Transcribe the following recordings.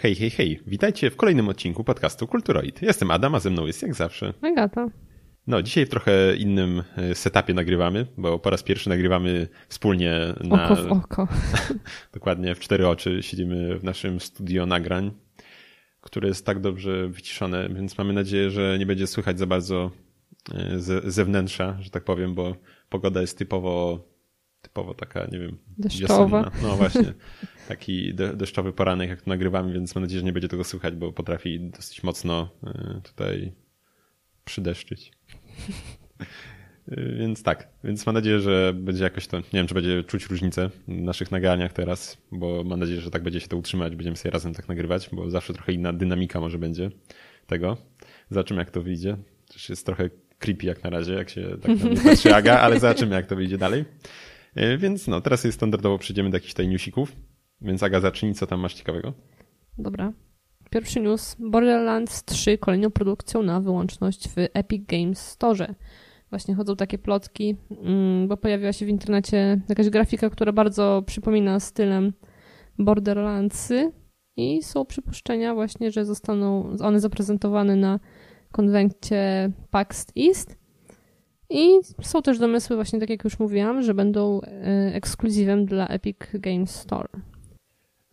Hej, hej, hej. Witajcie w kolejnym odcinku podcastu Kulturoid. Jestem Adam, a ze mną jest jak zawsze. Agata. No, dzisiaj w trochę innym e, setupie nagrywamy, bo po raz pierwszy nagrywamy wspólnie na... Oko w oko. Dokładnie, w cztery oczy siedzimy w naszym studio nagrań, które jest tak dobrze wyciszone, więc mamy nadzieję, że nie będzie słychać za bardzo e, ze, zewnętrza, że tak powiem, bo pogoda jest typowo, typowo taka, nie wiem, Deszczowa. wiosenna. No właśnie, taki de, deszczowy poranek, jak to nagrywamy, więc mam nadzieję, że nie będzie tego słychać, bo potrafi dosyć mocno e, tutaj przydeszczyć. Więc tak, więc mam nadzieję, że będzie jakoś to, nie wiem, czy będzie czuć różnicę w naszych nagraniach teraz, bo mam nadzieję, że tak będzie się to utrzymać, będziemy sobie razem tak nagrywać, bo zawsze trochę inna dynamika może będzie tego. Zobaczymy, jak to wyjdzie. Też jest trochę creepy jak na razie, jak się tak na ale zobaczymy, jak to wyjdzie dalej. Więc no, teraz jest standardowo przejdziemy do jakichś tutaj newsików, więc Aga zacznij, co tam masz ciekawego? Dobra. Pierwszy news. Borderlands 3 kolejną produkcją na wyłączność w Epic Games Store. Właśnie chodzą takie plotki, bo pojawiła się w internecie jakaś grafika, która bardzo przypomina stylem Borderlandsy i są przypuszczenia właśnie, że zostaną one zaprezentowane na konwencie PAX East. I są też domysły właśnie, tak jak już mówiłam, że będą ekskluzywem dla Epic Games Store.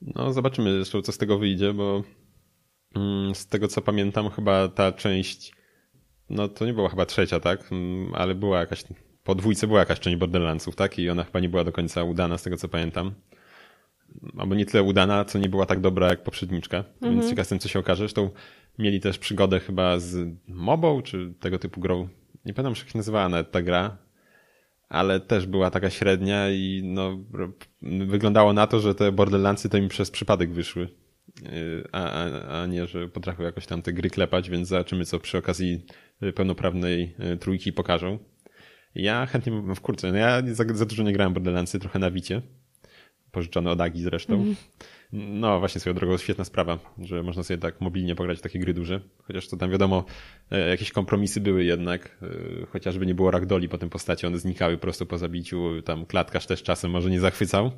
No, zobaczymy zresztą, co z tego wyjdzie, bo z tego co pamiętam, chyba ta część, no to nie była chyba trzecia, tak? Ale była jakaś, po dwójce była jakaś część Borderlandsów, tak? I ona chyba nie była do końca udana, z tego co pamiętam. Albo nie tyle udana, co nie była tak dobra jak poprzedniczka, mhm. więc ciekaw jestem, co się okaże. Zresztą mieli też przygodę chyba z mobą, czy tego typu grą. Nie pamiętam, jak się nazywała nawet ta gra, ale też była taka średnia i no, wyglądało na to, że te Borderlandsy to im przez przypadek wyszły a, a, a nie, że potrafią jakoś tam te gry klepać, więc zobaczymy, co przy okazji pełnoprawnej e, trójki pokażą. Ja chętnie, w kurczę, no ja za, za dużo nie grałem Borderlandsy, trochę na Wicie, pożyczone od Agi zresztą. Mm. No właśnie, swoją drogą świetna sprawa, że można sobie tak mobilnie pograć w takie gry duże, chociaż to tam wiadomo, e, jakieś kompromisy były jednak, e, chociażby nie było ragdoli po tym postaci, one znikały prosto po zabiciu, tam klatkarz też czasem może nie zachwycał,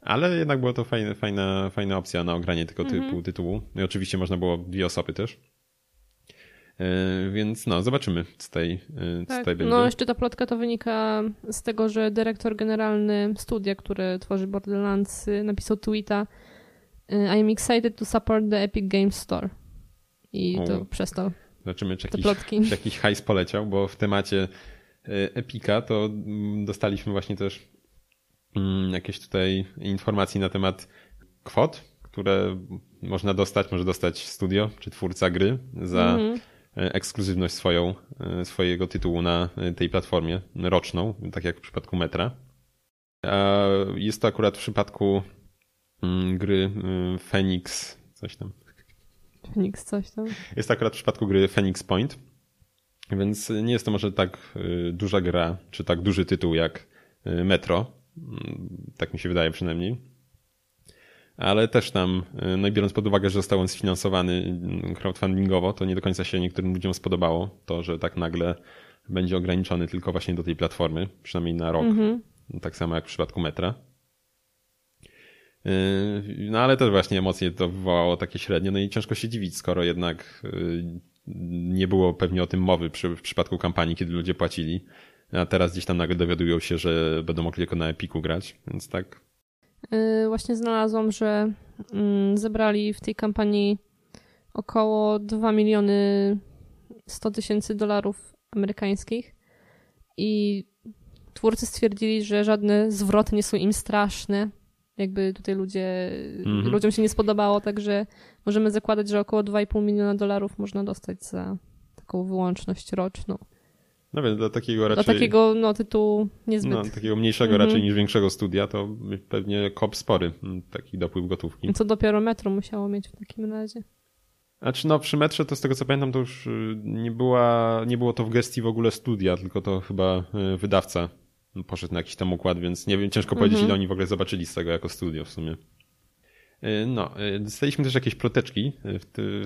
ale jednak była to fajna, fajna, fajna opcja na ogranie tego typu mm -hmm. tytułu. No I oczywiście można było dwie osoby też. Więc no, zobaczymy, co tutaj, co tak. tutaj będzie. No, jeszcze ta plotka to wynika z tego, że dyrektor generalny studia, który tworzy Borderlands, napisał tweeta I am excited to support the Epic Games Store. I to przez to Zobaczymy, czy jakiś, czy jakiś hajs poleciał, bo w temacie Epika to dostaliśmy właśnie też Mm, jakieś tutaj informacji na temat kwot, które można dostać, może dostać studio czy twórca gry za mm -hmm. ekskluzywność swoją, swojego tytułu na tej platformie roczną, tak jak w przypadku Metra. A jest to akurat w przypadku mm, gry e, Phoenix, coś tam. Phoenix coś tam. Jest to akurat w przypadku gry Phoenix Point, więc nie jest to może tak duża gra, czy tak duży tytuł jak Metro, tak mi się wydaje przynajmniej. Ale też tam, no i biorąc pod uwagę, że został on sfinansowany crowdfundingowo, to nie do końca się niektórym ludziom spodobało to, że tak nagle będzie ograniczony tylko właśnie do tej platformy, przynajmniej na rok. Mm -hmm. Tak samo jak w przypadku metra. No ale też właśnie emocje to wywołało takie średnie, no i ciężko się dziwić, skoro jednak y, nie było pewnie o tym mowy przy, w przypadku kampanii, kiedy ludzie płacili a teraz gdzieś tam nagle dowiadują się, że będą mogli tylko na Epiku grać, więc tak. Yy, właśnie znalazłam, że yy, zebrali w tej kampanii około 2 miliony 100 tysięcy dolarów amerykańskich i twórcy stwierdzili, że żadne zwroty nie są im straszne. Jakby tutaj ludzie, mm -hmm. ludziom się nie spodobało, także możemy zakładać, że około 2,5 miliona dolarów można dostać za taką wyłączność roczną. No więc dla takiego raczej... Dla takiego no, tytułu niezbyt. No, takiego mniejszego mhm. raczej niż większego studia, to pewnie kop spory, taki dopływ gotówki. Co dopiero metro musiało mieć w takim razie. Znaczy no przy metrze to z tego co pamiętam to już y, nie, była, nie było to w gestii w ogóle studia, tylko to chyba y, wydawca poszedł na jakiś tam układ, więc nie wiem, ciężko powiedzieć mhm. ile oni w ogóle zobaczyli z tego jako studio w sumie. Y, no, dostaliśmy też jakieś proteczki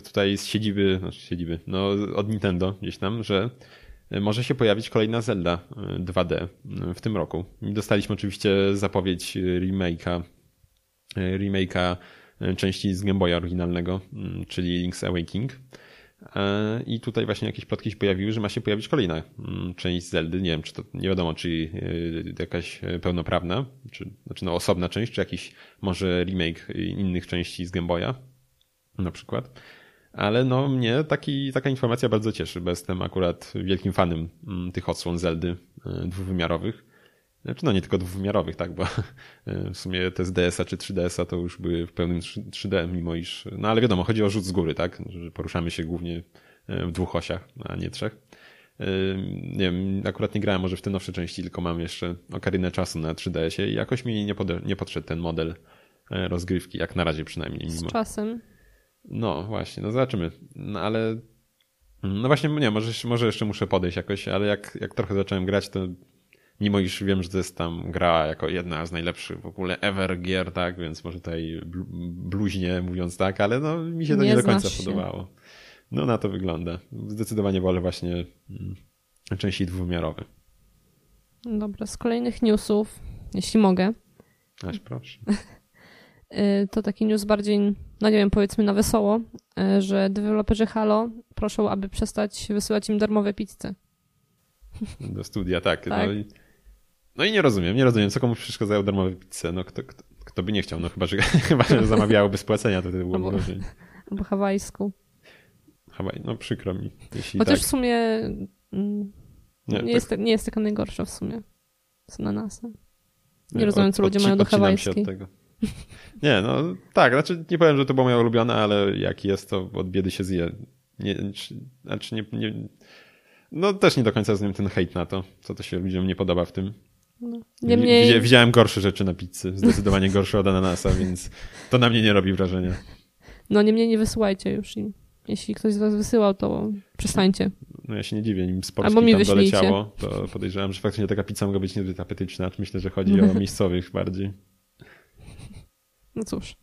tutaj z siedziby, znaczy siedziby, no od Nintendo gdzieś tam, że może się pojawić kolejna Zelda 2D e, e, w tym roku. Dostaliśmy oczywiście zapowiedź remake'a, remake'a części z Game Boya oryginalnego, mm, czyli Link's Awakening. E, I tutaj właśnie jakieś plotki się pojawiły, że ma się pojawić kolejna mm, część Zeldy. Nie wiem, czy to nie wiadomo, czy e, jakaś pełnoprawna, czy znaczy no osobna część, czy jakiś może remake innych części z Game Boya na przykład. Ale no mnie taki, taka informacja bardzo cieszy, bo jestem akurat wielkim fanem mm, tych odsłon Zeldy dwuwymiarowych. Znaczy, no nie tylko dwuwymiarowych, tak, bo w sumie te z DS-a czy 3DS-a to już były w pełnym 3D, mimo iż, no ale wiadomo, chodzi o rzut z góry, tak, że poruszamy się głównie e, w dwóch osiach, a nie trzech. E, nie wiem, akurat nie grałem może w te nowsze części, tylko mam jeszcze okarynę czasu na 3DS-ie i jakoś mi nie, pode, nie podszedł ten model e, rozgrywki, jak na razie przynajmniej. Mimo. Z czasem. No właśnie, no zobaczymy. No ale no właśnie, nie, może, może jeszcze muszę podejść jakoś, ale jak, jak trochę zacząłem grać, to mimo iż wiem, że to jest tam gra jako jedna z najlepszych w ogóle ever gier, tak, więc może tutaj bluźnie mówiąc tak, ale no mi się to nie, nie do końca się. podobało. No na to wygląda. Zdecydowanie wolę właśnie mm, części dwuwymiarowe. Dobra, z kolejnych newsów, jeśli mogę. Aż proszę. Y, to taki news bardziej, no nie wiem, powiedzmy na wesoło, y, że deweloperzy Halo proszą, aby przestać wysyłać im darmowe pizze. Do studia, tak. No tak. No no i nie rozumiem, nie rozumiem, co komuś przeszkadzają darmowe pizze. No kto, kto, kto by nie chciał, no chyba, że, chyba, że zamawiało bez płacenia, to wtedy było albo, albo hawajsku. Hawaj, no przykro mi. Chociaż tak. w sumie mm, nie, nie, tak. jest, nie jest taka najgorsza w sumie z ananasem. Nie, nie rozumiem, co ludzie mają do hawajskiej. Nie, no tak, znaczy nie powiem, że to było moje ulubione, ale jak jest, to od biedy się zje. Nie, znaczy nie, nie, no też nie do końca rozumiem ten hejt na to, co to się ludziom nie podoba w tym. No. Niemniej... Widziałem gorsze rzeczy na pizzy, zdecydowanie gorsze od ananasa, więc to na mnie nie robi wrażenia. No niemniej nie wysyłajcie już im. Jeśli ktoś z was wysyłał, to przestańcie. No ja się nie dziwię, nim z Polski Albo mi tam wyślijcie. doleciało, to podejrzewam, że faktycznie taka pizza mogła być niezbyt apetyczna. Myślę, że chodzi o miejscowych bardziej. No cóż.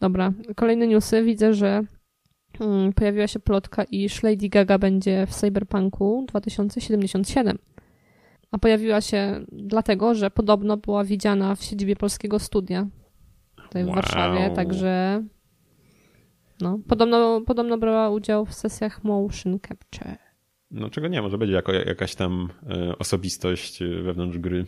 Dobra, kolejne newsy. Widzę, że mm, pojawiła się plotka, iż Lady Gaga będzie w Cyberpunku 2077 a pojawiła się dlatego, że podobno była widziana w siedzibie polskiego studia tutaj w wow. Warszawie, także no, podobno, podobno brała udział w sesjach motion capture. No czego nie, może będzie jako jakaś tam e, osobistość e, wewnątrz gry.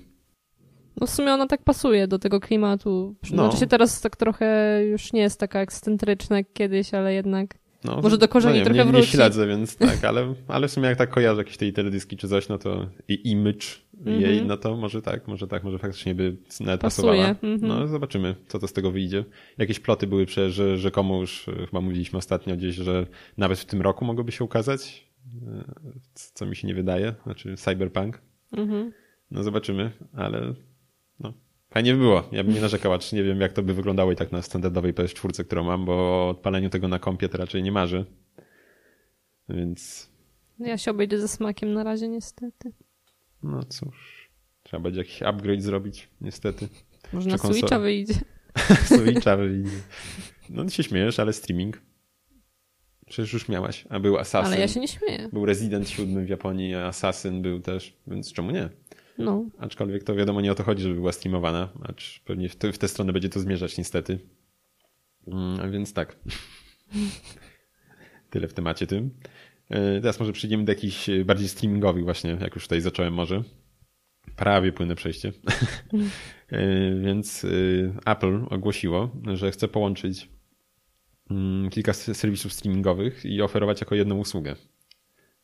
No w sumie ona tak pasuje do tego klimatu. No. Znaczy się teraz tak trochę już nie jest taka ekscentryczna jak kiedyś, ale jednak no, Może do korzeni no nie, trochę nie, wróci. Nie śledzę, więc tak, ale, ale w sumie jak tak kojarzę jakieś tej teledyski czy coś, no to i image mm -hmm. jej, no to może tak, może tak, może faktycznie by nawet Pasuje. pasowała. Mm -hmm. No zobaczymy, co to z tego wyjdzie. Jakieś ploty były przecież, że rzekomo już e, chyba mówiliśmy ostatnio gdzieś, że nawet w tym roku mogłoby się ukazać, e, co mi się nie wydaje, znaczy Cyberpunk. Mm -hmm. No zobaczymy, ale Fajnie by było. Ja bym nie narzekał, acz nie wiem jak to by wyglądało i tak na standardowej PS4, którą mam, bo o odpaleniu tego na kompie to raczej nie marzy. Więc... Ja się obejdę ze smakiem na razie niestety. No cóż. Trzeba będzie jakiś upgrade zrobić, niestety. Może na Switcha wyjdzie. Switcha wyjdzie. No ty się śmiejesz, ale streaming. Przecież już miałaś. A był Assassin. Ale ja się nie śmieję. Był Resident 7 w Japonii, a Assassin był też, więc czemu nie? No. Aczkolwiek to wiadomo nie o to chodzi, żeby była streamowana, acz pewnie w, te, w tę stronę będzie to zmierzać niestety. Mm, więc tak. Tyle w temacie tym. E, teraz może przejdziemy do jakichś bardziej streamingowych właśnie, jak już tutaj zacząłem może. Prawie płynne przejście. E, więc e, Apple ogłosiło, że chce połączyć mm, kilka serwisów streamingowych i oferować jako jedną usługę.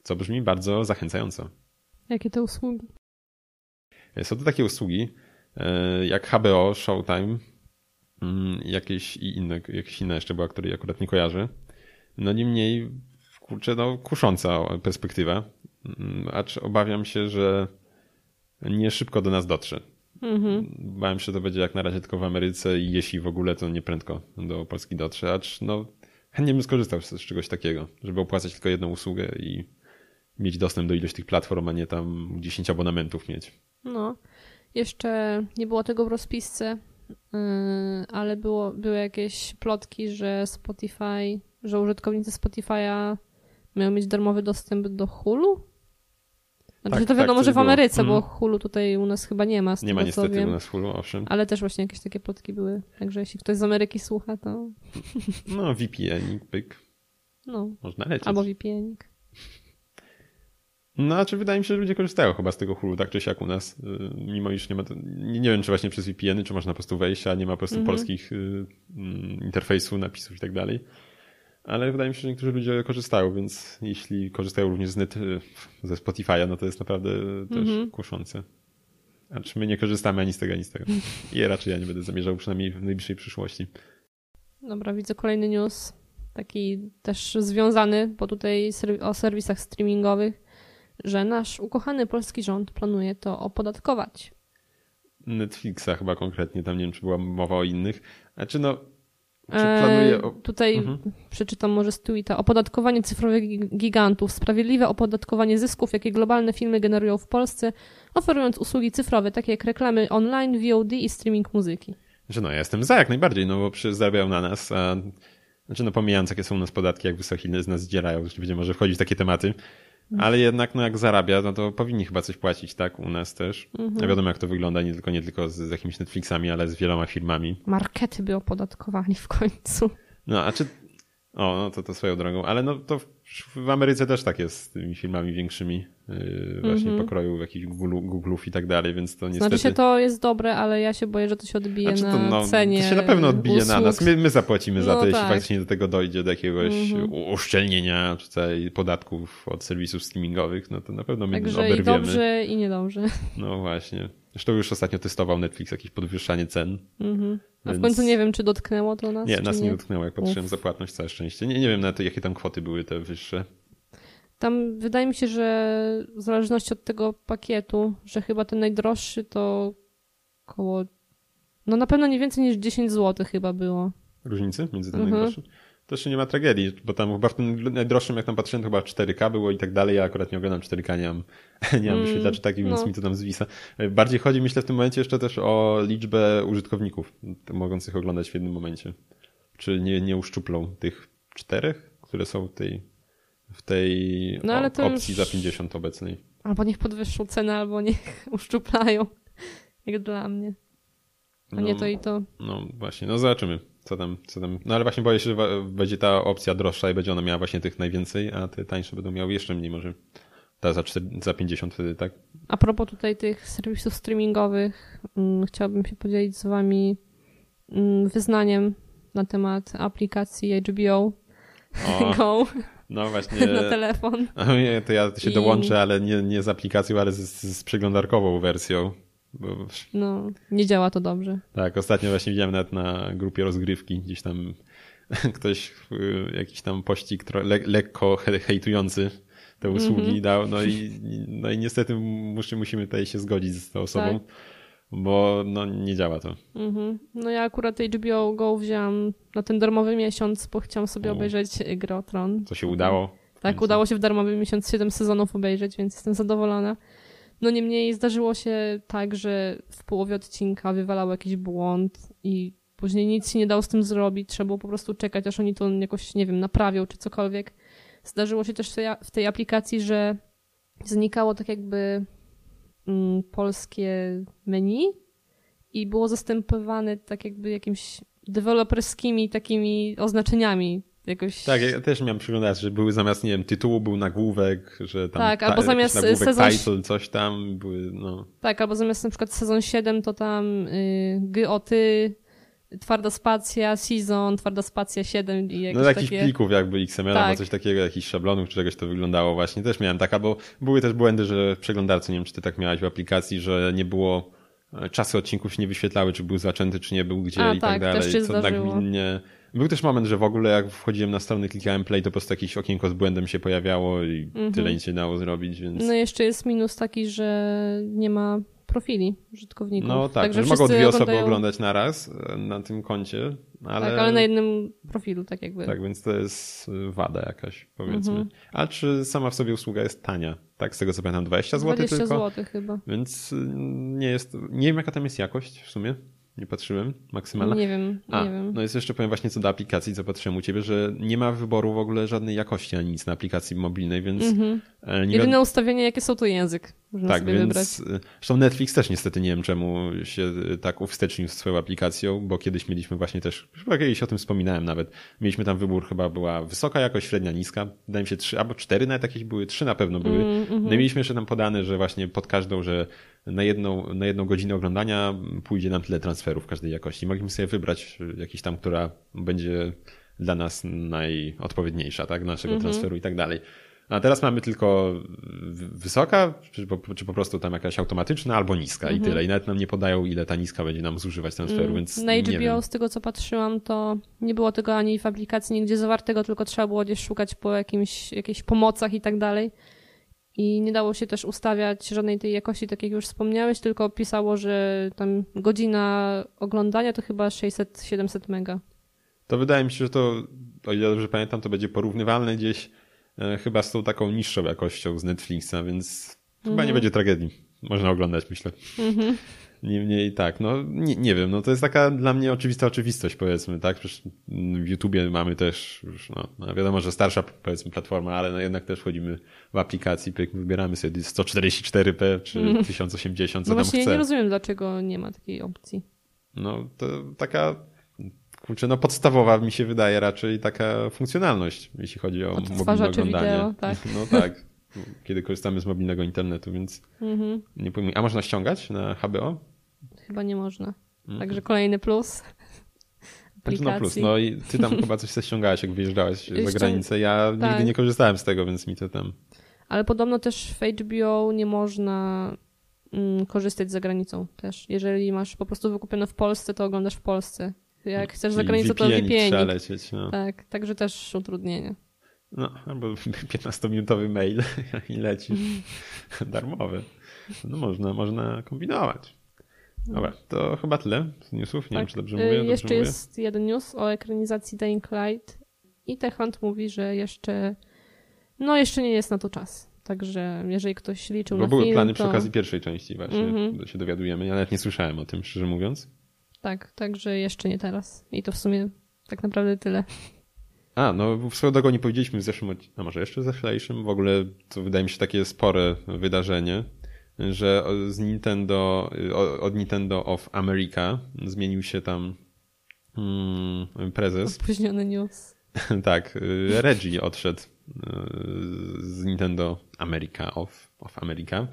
Co brzmi bardzo zachęcająco. Jakie to usługi? Są to takie usługi e, jak HBO, Showtime, mm, jakieś i inne, jakieś inne jeszcze była, której akurat nie kojarzę. No niemniej, kurczę, no kusząca perspektywa, mm, acz obawiam się, że nie szybko do nas dotrze. Mhm. Bałem się, że to będzie jak na razie tylko w Ameryce i jeśli w ogóle, to nie prędko do Polski dotrze, acz no chętnie bym skorzystał z czegoś takiego, żeby opłacać tylko jedną usługę i mieć dostęp do ilość tych platform, a nie tam 10 abonamentów mieć. No, jeszcze nie było tego w rozpisce, yy, ale było, były jakieś plotki, że Spotify, że użytkownicy Spotify'a mają mieć darmowy dostęp do Hulu? Znaczy, tak, to wiadomo, tak, że w Ameryce, mm. bo Hulu tutaj u nas chyba nie ma. Nie ma niestety u nas Hulu, owszem. Ale też właśnie jakieś takie plotki były. Także jeśli ktoś z Ameryki słucha, to. No, VPN, pyk. No. Można lecieć. Albo VPN. No, czy wydaje mi się, że ludzie korzystają chyba z tego Hulu, tak czy siak u nas. Y, mimo iż nie ma, nie, nie wiem, czy właśnie przez VPN-y, czy można po prostu wejść, a nie ma po prostu mhm. polskich y, y, interfejsu, napisów i tak dalej. Ale wydaje mi się, że niektórzy ludzie korzystają, więc jeśli korzystają również z net, y, ze Spotify'a, no to jest naprawdę też mhm. kuszące. A czy my nie korzystamy ani z tego, ani z tego. I raczej ja nie będę zamierzał, przynajmniej w najbliższej przyszłości. Dobra, widzę kolejny news, taki też związany, bo tutaj o serwisach streamingowych że nasz ukochany polski rząd planuje to opodatkować. Netflixa chyba konkretnie, tam nie wiem, czy była mowa o innych. Znaczy no, czy planuje... O... E, tutaj mhm. przeczytam może z tweeta. Opodatkowanie cyfrowych gigantów, sprawiedliwe opodatkowanie zysków, jakie globalne filmy generują w Polsce, oferując usługi cyfrowe, takie jak reklamy online, VOD i streaming muzyki. Znaczy no, ja jestem za jak najbardziej, no bo przecież zarabiają na nas, a... Znaczy no pomijając jakie są u nas podatki, jak wysokie z nas zdzierają, już będzie może wchodzić w takie tematy, ale jednak, no jak zarabia, no to powinni chyba coś płacić, tak? U nas też. Mhm. Ja wiadomo, jak to wygląda, nie tylko, nie tylko z, z jakimiś Netflixami, ale z wieloma firmami. Markety by opodatkowali w końcu. No, a czy o, no to, to swoją drogą, ale no to w, w Ameryce też tak jest z tymi filmami większymi, właśnie mm -hmm. pokroju jakichś Googlów i tak dalej, więc to niestety... Znaczy się to jest dobre, ale ja się boję, że to się odbije znaczy to, na no, cenie To się na pewno odbije usług. na nas. My, my zapłacimy za no to, tak. jeśli faktycznie do tego dojdzie, do jakiegoś mm -hmm. uszczelnienia czy podatków od serwisów streamingowych, no to na pewno my Także oberwiemy. i dobrze i niedobrze. No właśnie. Zresztą już ostatnio testował Netflix jakieś podwyższanie cen. Mhm. A więc... w końcu nie wiem, czy dotknęło to nas. Nie, nas nie, nie dotknęło, jak patrzyłem Uf. za płatność, całe szczęście. Nie, nie wiem nawet, jakie tam kwoty były te wyższe. Tam wydaje mi się, że w zależności od tego pakietu, że chyba ten najdroższy to około. No na pewno nie więcej niż 10 zł chyba było. Różnicy między tym mhm. najdroższym? to jeszcze nie ma tragedii, bo tam chyba w tym najdroższym, jak tam patrzyłem, to chyba 4K było i tak dalej. Ja akurat nie oglądam 4K, nie mam, nie mam mm, wyświetlaczy takich, więc no. mi to tam zwisa. Bardziej chodzi, myślę, w tym momencie jeszcze też o liczbę użytkowników mogących oglądać w jednym momencie. Czy nie, nie uszczuplą tych czterech, które są w tej, w tej no, opcji już... za 50 obecnej. Albo niech podwyższą cenę, albo niech uszczuplają. Jak dla mnie. A no, nie to i to. No właśnie, no zobaczymy co tam, co tam. No ale właśnie boję się, że będzie ta opcja droższa i będzie ona miała właśnie tych najwięcej, a te tańsze będą miały jeszcze mniej może. Ta za, 4, za 50 wtedy, tak? A propos tutaj tych serwisów streamingowych, hmm, chciałabym się podzielić z wami hmm, wyznaniem na temat aplikacji HBO o, Go. No właśnie. na telefon. To ja się I... dołączę, ale nie, nie z aplikacją, ale z, z przeglądarkową wersją. Bo... No, nie działa to dobrze. Tak, ostatnio właśnie widziałem nawet na grupie rozgrywki, gdzieś tam ktoś jakiś tam pościg le lekko hejtujący te usługi mm -hmm. dał, no i, no i niestety musi, musimy tutaj się zgodzić z tą osobą, tak. Bo no nie działa to. Mm -hmm. No ja akurat HBO Go wziąłem na ten darmowy miesiąc, bo chciałam sobie U. obejrzeć grę Tron. Co się udało? Tak, udało się w darmowy miesiąc 7 sezonów obejrzeć, więc jestem zadowolona. No niemniej zdarzyło się tak, że w połowie odcinka wywalał jakiś błąd i później nic się nie dało z tym zrobić. Trzeba było po prostu czekać, aż oni to jakoś, nie wiem, naprawią czy cokolwiek. Zdarzyło się też w tej, aplikacji, że znikało tak jakby polskie menu i było zastępowane tak jakby jakimiś deweloperskimi takimi oznaczeniami jakoś... Tak, ja też miałem przyglądać, że były zamiast, nie wiem, tytułu był nagłówek, że tam... Tak, albo zamiast sezon... title, coś tam, były, no... Tak, albo zamiast na przykład sezon 7 to tam y, GOTY, twarda spacja, season, twarda spacja 7 i jakieś No jakichś takie... plików jakby XML tak. coś takiego, jakichś szablonów czy czegoś to wyglądało właśnie. Też miałem tak, albo były też błędy, że w przeglądarce, nie wiem czy ty tak miałeś w aplikacji, że nie było e, czasy odcinków się nie wyświetlały, czy był zaczęty, czy nie był gdzie A, i tak, tak dalej. Też się co nagminnie był też moment, że w ogóle jak wchodziłem na stronę, klikałem play, to po prostu jakieś okienko z błędem się pojawiało i mhm. tyle nic się dało zrobić, więc... No jeszcze jest minus taki, że nie ma profili użytkowników. No tak, Także że mogą dwie osoby oglądają... oglądać naraz e, na tym koncie, ale... Tak, ale na jednym profilu, tak jakby. Tak, więc to jest wada jakaś, powiedzmy. Mhm. A czy sama w sobie usługa jest tania? Tak, z tego co pamiętam, 20 zł 20 tylko? 20 zł chyba. Więc y, nie jest... Nie wiem, jaka tam jest jakość w sumie. Nie patrzyłem. Maksymalna? Nie wiem, A, nie wiem. No jest jeszcze powiem właśnie co do aplikacji, co patrzyłem u ciebie, że nie ma wyboru w ogóle żadnej jakości ani nic na aplikacji mobilnej, więc Mhm. e, nie Jedyne ustawienie, jakie są, to język. Można tak, sobie więc wybrać. e, zresztą Netflix też niestety nie wiem czemu się e, tak uwstecznił z swoją aplikacją, bo kiedyś mieliśmy właśnie też, chyba kiedyś o tym wspominałem nawet, mieliśmy tam wybór, chyba była wysoka jakość, średnia, niska, wydaje mi się trzy, albo cztery nawet jakieś były, trzy na pewno były. Mm, mhm. No i mieliśmy jeszcze tam podane, że właśnie pod każdą, że na jedną, na jedną godzinę oglądania pójdzie nam tyle transferów każdej jakości. Mogliśmy sobie wybrać jakiś tam, która będzie dla nas najodpowiedniejsza, tak, naszego Mhm. transferu i tak dalej. A teraz mamy tylko wysoka, czy po, czy po prostu tam jakaś automatyczna, albo niska i tyle. I nawet nam nie podają, ile ta niska będzie nam zużywać transferu, więc Mhm. Na nie HBO, wiem. z tego co patrzyłam, to nie było tego ani w aplikacji nigdzie zawartego, tylko trzeba było gdzieś szukać po jakimś, jakichś pomocach i tak dalej. I nie dało się też ustawiać żadnej tej jakości, tak jak już wspomniałeś, tylko pisało, że tam godzina oglądania to chyba 600-700 mega. To wydaje mi się, że to, o ile dobrze pamiętam, to będzie porównywalne gdzieś e, chyba z tą taką niższą jakością z Netflixa, więc chyba Mhm. nie będzie tragedii. Można oglądać, myślę. Niemniej tak, no nie, nie wiem, no to jest taka dla mnie oczywista oczywistość, powiedzmy, tak? Przecież w YouTubie mamy też, już, no, no wiadomo, że starsza powiedzmy platforma, ale no jednak też wchodzimy w aplikacji, pyk, wybieramy sobie 144p czy 1080, co No tam właśnie, ja chce. nie rozumiem, dlaczego nie ma takiej opcji. No to taka kurczę, no podstawowa mi się wydaje raczej taka funkcjonalność, jeśli chodzi o mobilne oglądanie. wideo, tak. No tak. Kiedy korzystamy z mobilnego internetu, więc Mhm. nie pojmuję. A można ściągać na HBO? Chyba nie można. Mhm. Także kolejny plus. Znaczy, no plus, no i ty tam chyba coś ściągałeś, jak wyjeżdżałeś za granicę. Ja tak. nigdy nie korzystałem z tego, więc mi to tam... Ale podobno też w HBO nie można mm, korzystać za granicą też. Jeżeli masz po prostu wykupione w Polsce, to oglądasz w Polsce. Jak chcesz za Czyli granicą, to VPN-ik trzeba VPN. lecieć, no. Tak, także też utrudnienie. no. Albo 15-minutowy mail i lecisz. Darmowy. No można, można kombinować. Dobra, to chyba tyle z newsów. Nie wiem, czy dobrze Y, mówię. Dobrze Jeszcze mówię? jest jeden news o ekranizacji Dying Light i Techland mówi, że jeszcze no jeszcze nie jest na to czas. Także jeżeli ktoś liczył Bo na były film, plany to... przy okazji pierwszej części właśnie, Mhm. to się dowiadujemy. Ja nawet nie słyszałem o tym, szczerze mówiąc. Tak, także jeszcze nie teraz. I to w sumie tak naprawdę tyle. A, no swoją drogą nie powiedzieliśmy w zeszłym, a może jeszcze w zeszłejszym, w ogóle to wydaje mi się takie spore wydarzenie, że z Nintendo, od Nintendo of America zmienił się tam mm, prezes. Opóźniony news. tak, y, Reggie odszedł y, z Nintendo America of, of America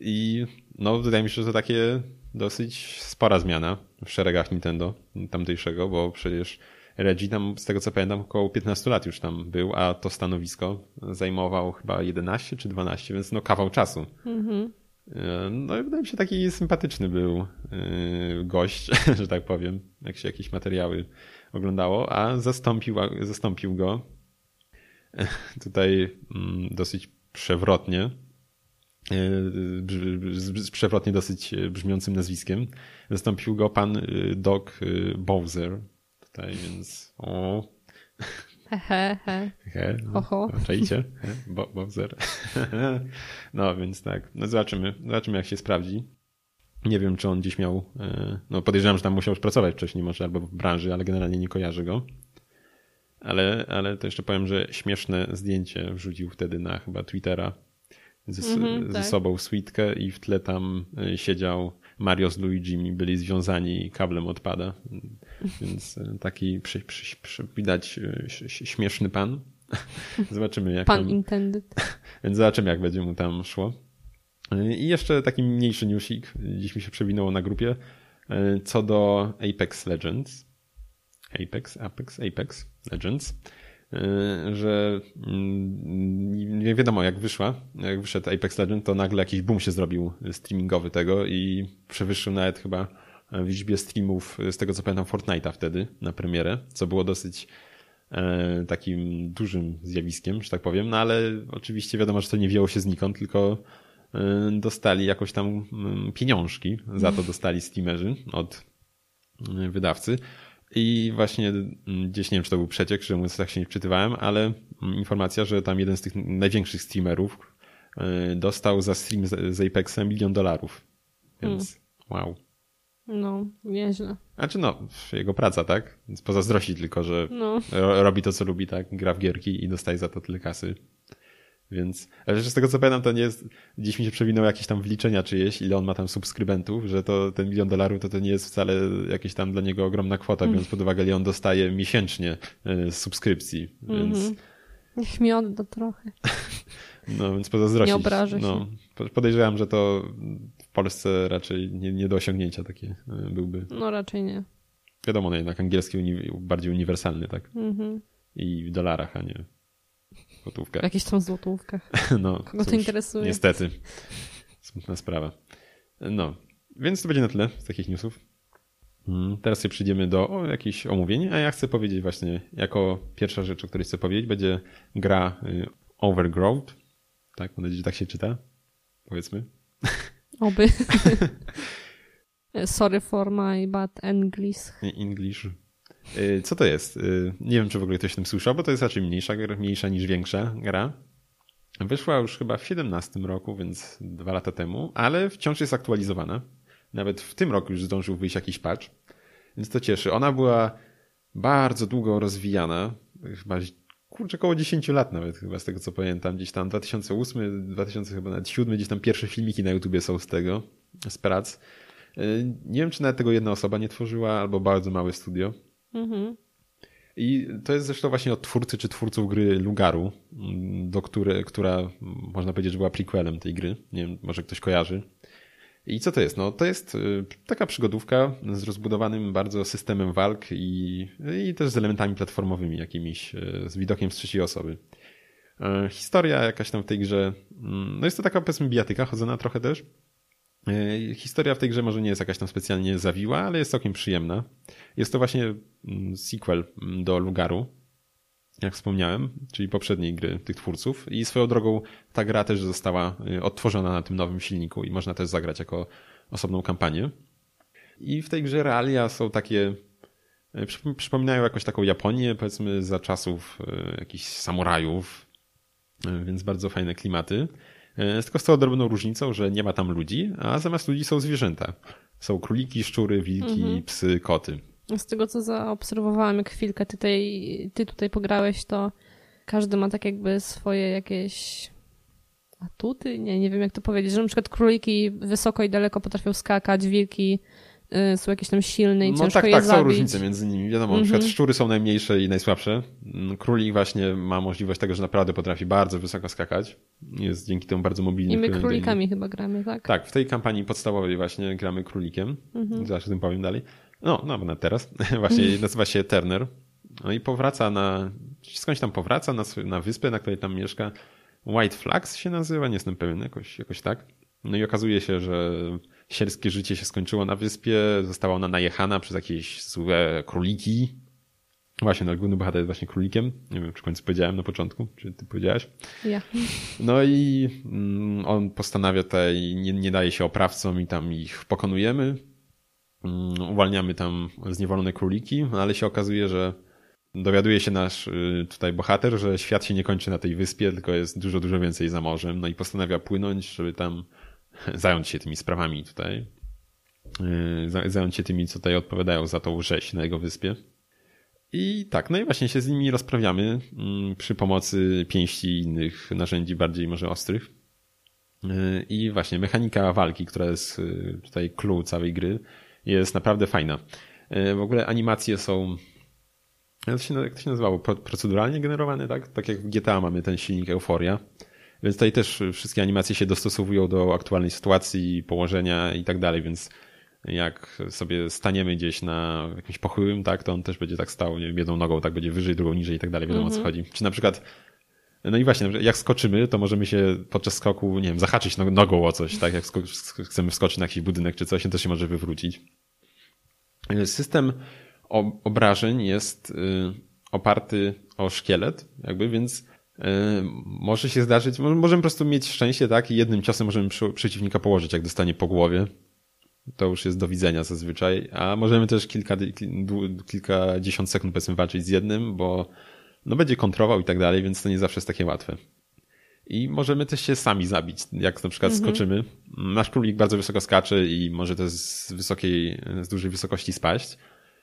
i no wydaje mi się, że to takie dosyć spora zmiana w szeregach Nintendo tamtejszego, bo przecież Reggie tam, z tego co pamiętam, około 15 lat już tam był, a to stanowisko zajmował chyba 11 czy 12, więc no kawał czasu. Mhm. E, No i wydaje mi się taki sympatyczny był e, gość, że tak powiem, jak się jakieś materiały oglądało, a zastąpił, zastąpił go e, tutaj mm, dosyć przewrotnie, przewrotnie dosyć brzmiącym nazwiskiem. Zastąpił go pan Doc Bowser. Tutaj, więc o, He, he, he. No. Czajcie? Bo, Bowser. No więc tak, no zobaczymy, zobaczymy jak się sprawdzi. Nie wiem, czy on gdzieś miał, e, no podejrzewam, że tam musiał już pracować wcześniej, może albo w branży, ale generalnie nie kojarzę go. Ale, ale to jeszcze powiem, że śmieszne zdjęcie wrzucił wtedy na chyba Twittera ze, Mhm, ze tak. sobą Sweetkę i w tle tam e, siedział Mario z Luigim i byli związani kablem odpada. Więc e, taki przy, przy, przy, widać e, śmieszny pan. Zobaczymy jak Pan tam, intended. więc zobaczymy jak będzie mu tam szło. E, I jeszcze taki mniejszy newsik, dziś mi się przewinęło na grupie, co do Apex Legends. Apex, Apex, Apex Legends. E, Że mm, nie wiadomo jak wyszła, jak wyszedł Apex Legends, to nagle jakiś boom się zrobił streamingowy tego i przewyższył nawet chyba w liczbie streamów, z tego co pamiętam, Fortnite'a wtedy na premierę, co było dosyć e, takim dużym zjawiskiem, że tak powiem, no ale oczywiście wiadomo, że to nie wzięło się znikąd, tylko e, dostali jakoś tam mm, pieniążki, za to dostali streamerzy od e, wydawcy. I właśnie mm, gdzieś nie wiem, czy to był przeciek, że mówiąc tak się nie wczytywałem, ale mm, informacja, że tam jeden z tych największych streamerów e, dostał za stream z, Apexem milion dolarów. Więc wow. No, nieźle. Znaczy no, jego praca, tak? Więc pozazdrościć tylko, że No. robi to, co lubi, tak? Gra w gierki i dostaje za to tyle kasy. Więc, ale z tego co pamiętam, to nie jest, gdzieś mi się przewinęło jakieś tam wliczenia czyjeś, ile on ma tam subskrybentów, że to ten milion dolarów to, to nie jest wcale jakieś tam dla niego ogromna kwota, Mm. biorąc pod uwagę, ile on dostaje miesięcznie z subskrypcji. Więc, Mhm. Niech mi odda trochę. no, więc pozazdrościć. Nie obrażę się. No, po- podejrzewam, że to w Polsce raczej nie, nie do osiągnięcia takie y, byłby. No raczej nie. Wiadomo, no jednak angielski uni bardziej uniwersalny, tak? Mhm. I w dolarach, a nie jakichś tam złotówkach. No, Kogo to cóż, interesuje? Niestety. Smutna sprawa. No, więc to będzie na tyle z takich newsów. Mm, Teraz sobie przyjdziemy do o, jakichś omówień, a ja chcę powiedzieć właśnie, jako pierwsza rzecz, o której chcę powiedzieć, będzie gra y, Overgrowth. Tak, mam nadzieję, że tak się czyta. Powiedzmy. Oby. Sorry for my bad English. English. Y, Co to jest? Y, Nie wiem, czy w ogóle ktoś o tym słyszał, bo to jest raczej mniejsza, mniejsza niż większa gra. Wyszła już chyba w 17 roku, więc dwa lata temu, ale wciąż jest aktualizowana. Nawet w tym roku już zdążył wyjść jakiś patch, więc to cieszy. Ona była bardzo długo rozwijana, chyba kurczę, około 10 lat nawet chyba z tego co pamiętam. Gdzieś tam 2008, 2007, gdzieś tam pierwsze filmiki na YouTubie są z tego, z prac. Y, Nie wiem, czy nawet tego jedna osoba nie tworzyła, albo bardzo małe studio. Mhm. I to jest zresztą właśnie od twórcy czy twórców gry Lugaru, mm, do które, która mm, można powiedzieć, że była prequelem tej gry. Nie wiem, może ktoś kojarzy. I co to jest? No, to jest y, taka przygodówka z rozbudowanym bardzo systemem walk i, i też z elementami platformowymi jakimiś, y, z widokiem z trzeciej osoby. E, Historia jakaś tam w tej grze, mm, no jest to taka powiedzmy bijatyka, chodzona trochę też. E, Historia w tej grze może nie jest jakaś tam specjalnie zawiła, ale jest całkiem przyjemna. Jest to właśnie mm, sequel mm, do Lugaru, jak wspomniałem, czyli poprzedniej gry tych twórców. I swoją drogą ta gra też została y, odtworzona na tym nowym silniku i można też zagrać jako osobną kampanię. I w tej grze realia są takie, przyp- przypominają jakąś taką Japonię, powiedzmy za czasów jakichś samurajów, więc bardzo fajne klimaty. Y, Tylko z tą drobną różnicą, że nie ma tam ludzi, a zamiast ludzi są zwierzęta. Są króliki, szczury, wilki, psy, koty. Z tego, co zaobserwowałam, jak chwilkę ty tutaj, ty tutaj pograłeś, to każdy ma tak jakby swoje jakieś atuty? Nie, nie wiem jak to powiedzieć, że na przykład króliki wysoko i daleko potrafią skakać, wilki są jakieś tam silne i No ciężko tak, je tak, zabić. są różnice między nimi. Wiadomo, na przykład szczury są najmniejsze i najsłabsze. Mm, Królik właśnie ma możliwość tego, że naprawdę potrafi bardzo wysoko skakać. Jest dzięki temu bardzo mobilny. I my królikami chyba gramy, tak? Tak, w tej kampanii podstawowej właśnie gramy królikiem. Mhm. Zaraz o tym powiem dalej. No, no, na teraz. właśnie nazywa się Turner. No i powraca na, skądś tam powraca na, na wyspę, na której tam mieszka. White Flags się nazywa, nie jestem pewien, jakoś, jakoś tak. No i okazuje się, że sierskie życie się skończyło na wyspie, została ona najechana przez jakieś złe króliki. Właśnie, no, główny bohater jest właśnie królikiem. Nie wiem, czy w końcu powiedziałem na początku, czy ty powiedziałaś. Ja. No i mm, on postanawia tutaj, nie, nie daje się oprawcom i tam ich pokonujemy. Mm, Uwalniamy tam zniewolone króliki, ale się okazuje, że dowiaduje się nasz y, tutaj bohater, że świat się nie kończy na tej wyspie, tylko jest dużo, dużo więcej za morzem. No i postanawia płynąć, żeby tam zająć się tymi sprawami tutaj. Y, za- Zająć się tymi, co tutaj odpowiadają za tą rzeź na jego wyspie. I tak, no i właśnie się z nimi rozprawiamy mm, przy pomocy pięści i innych narzędzi bardziej może ostrych. Yy, I właśnie mechanika walki, która jest yy, tutaj clue całej gry, jest naprawdę fajna. Yy, W ogóle animacje są, jak to się, nazywało, Pro- proceduralnie generowane, tak? Tak jak w GTA mamy ten silnik Euforia. Więc tutaj też wszystkie animacje się dostosowują do aktualnej sytuacji, położenia i tak dalej, więc jak sobie staniemy gdzieś na jakimś pochyłym, tak, to on też będzie tak stał, nie wiem, jedną nogą tak będzie wyżej, drugą niżej i tak dalej, wiadomo o co chodzi. Czy na przykład, no i właśnie, jak skoczymy, to możemy się podczas skoku, nie wiem, zahaczyć no- nogą o coś, tak, jak chcemy wskoczyć na jakiś budynek czy coś, to się może wywrócić. System obrażeń jest y, oparty o szkielet, jakby, więc może się zdarzyć, mo- możemy po prostu mieć szczęście, tak, i jednym ciosem możemy przeciwnika położyć, jak dostanie po głowie. To już jest do widzenia zazwyczaj, a możemy też kilka, kilkadziesiąt sekund powiedzmy walczyć z jednym, bo no będzie kontrował i tak dalej, więc to nie zawsze jest takie łatwe. I możemy też się sami zabić, jak na przykład mhm. skoczymy. Nasz królik bardzo wysoko skacze i może też z wysokiej, z dużej wysokości spaść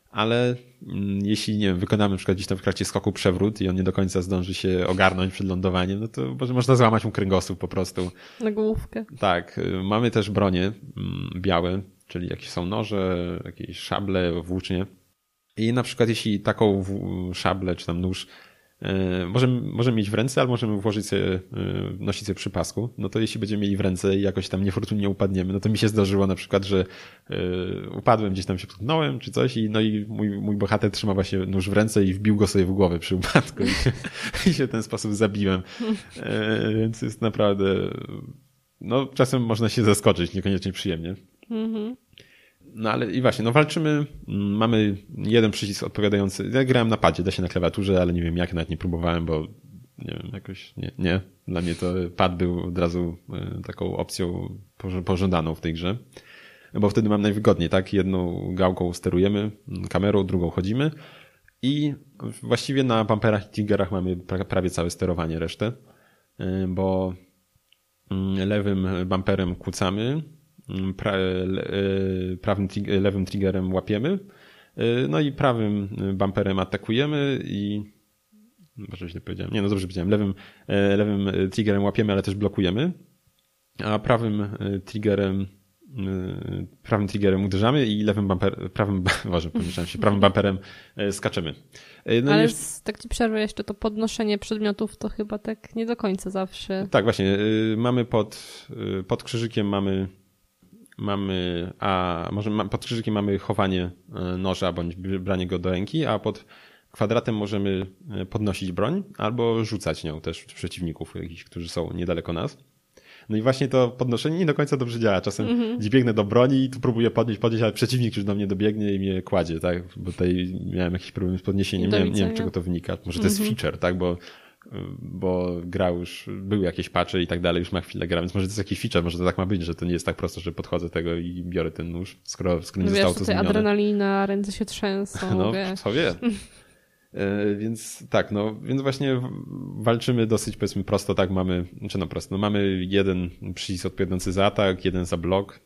ale mm, jeśli nie wiem, wykonamy na przykład gdzieś tam w trakcie skoku przewrót i on nie do końca zdąży się ogarnąć przed lądowaniem, no to może można złamać mu kręgosłup po prostu. Na główkę. Tak. Y, mamy też bronie mm, białe, czyli jakieś są noże, jakieś szable, włócznie. I na przykład jeśli taką szablę czy tam nóż możemy, możemy mieć w ręce, ale możemy włożyć sobie, e, nosić sobie przy pasku. No to jeśli będziemy mieli w ręce i jakoś tam niefortunnie upadniemy, no to mi się zdarzyło na przykład, że e, upadłem, gdzieś tam się potknąłem czy coś i no i mój, mój bohater trzyma właśnie nóż w ręce i wbił go sobie w głowę przy upadku i się, i się w ten sposób zabiłem. Więc jest naprawdę, no czasem można się zaskoczyć, niekoniecznie przyjemnie. Mhm. No ale i właśnie, no walczymy, mm, mamy jeden przycisk odpowiadający. Ja grałem na padzie, da się na klawiaturze, ale nie wiem jak, nawet nie próbowałem, bo nie wiem, jakoś nie, nie. Dla mnie to pad był od razu e, taką opcją pożądaną w tej grze. Bo wtedy mam najwygodniej, tak? Jedną gałką sterujemy, mm, kamerą, drugą chodzimy i właściwie na bumperach i triggerach mamy prawie całe sterowanie resztę, e, bo mm, lewym bumperem kłócamy, pra, e, prawym, lewym triggerem łapiemy, e, no i prawym bumperem atakujemy i może źle powiedziałem. Nie, no dobrze powiedziałem. Lewym, lewym triggerem łapiemy, ale też blokujemy, a prawym triggerem prawym triggerem uderzamy i lewym bumper, prawym, może pomyślałem się, prawym bumperem skaczemy. No Ale jest... tak ci przerwę jeszcze, to podnoszenie przedmiotów to chyba tak nie do końca zawsze. Tak, właśnie. Mamy pod, pod krzyżykiem mamy mamy, a może pod krzyżykiem mamy chowanie e, noża bądź branie go do ręki, a pod kwadratem możemy e, podnosić broń albo rzucać nią też przeciwników jakichś, którzy są niedaleko nas. No i właśnie to podnoszenie nie do końca dobrze działa. Czasem mm -hmm. biegnę do broni i tu próbuję podnieść, podnieść, ale przeciwnik już do mnie dobiegnie i mnie kładzie, tak? Bo tutaj miałem jakiś problem z podniesieniem, nie, nie wiem czego to wynika. Może to mm -hmm. jest mhm. feature, tak? Bo bo grał już, były jakieś patche i tak dalej, już ma chwilę gra, więc może to jest jakiś feature, może to tak ma być, że to nie jest tak prosto, że podchodzę tego i biorę ten nóż, skoro, skoro nie no zostało to zmienione. adrenalina, ręce się trzęsą. No, wiesz. co wie. E, więc tak, no, więc właśnie walczymy dosyć powiedzmy prosto, tak, mamy, czy no prosto, no mamy jeden przycisk odpowiadający za atak, jeden za blok,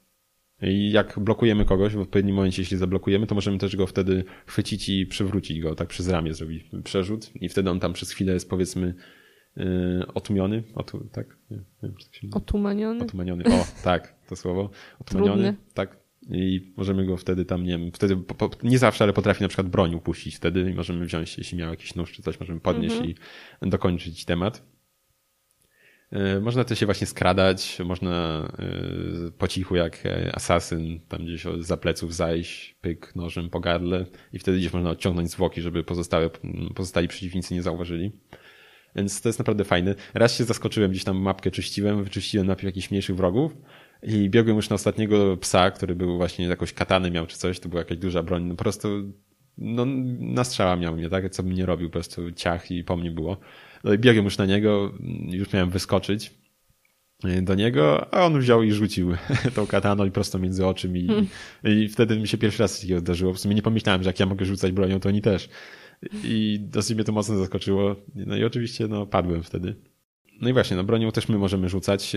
i jak blokujemy kogoś w odpowiednim momencie, jeśli zablokujemy, to możemy też go wtedy chwycić i przywrócić go, tak przez ramię zrobić przerzut i wtedy on tam przez chwilę jest powiedzmy yy, otłumiony, Otu, tak? Nie, nie wiem, tak się Otumaniony? Otumaniony, o, tak, to słowo. Otumaniony, Trudny. tak. I możemy go wtedy tam, nie wiem, wtedy po, po, nie zawsze, ale potrafi na przykład broń upuścić wtedy i możemy wziąć, jeśli miał jakiś nóż czy coś, możemy podnieść -hmm. i dokończyć temat. E, można też się właśnie skradać, można e, po cichu jak asasyn, tam gdzieś za pleców zajść, pyk nożem po gardle i wtedy gdzieś można odciągnąć zwłoki, żeby pozostałe, pozostali przeciwnicy nie zauważyli. Więc to jest naprawdę fajne. Raz się zaskoczyłem, gdzieś tam mapkę czyściłem, wyczyściłem najpierw jakichś mniejszych wrogów i biegłem już na ostatniego psa, który był właśnie jakąś katany miał czy coś, to była jakaś duża broń. No po prostu no, na strzała miał mnie, tak? Co bym nie robił, po prostu ciach i po mnie było. No i biegłem już na niego, już miałem wyskoczyć do niego, a on wziął i rzucił tą kataną i prosto między oczy mi. Hmm. I wtedy mi się pierwszy raz takiego zdarzyło. W sumie nie pomyślałem, że jak ja mogę rzucać bronią, to oni też. I dosyć mnie to mocno zaskoczyło. No i oczywiście no, padłem wtedy. No i właśnie, no bronią też my możemy rzucać.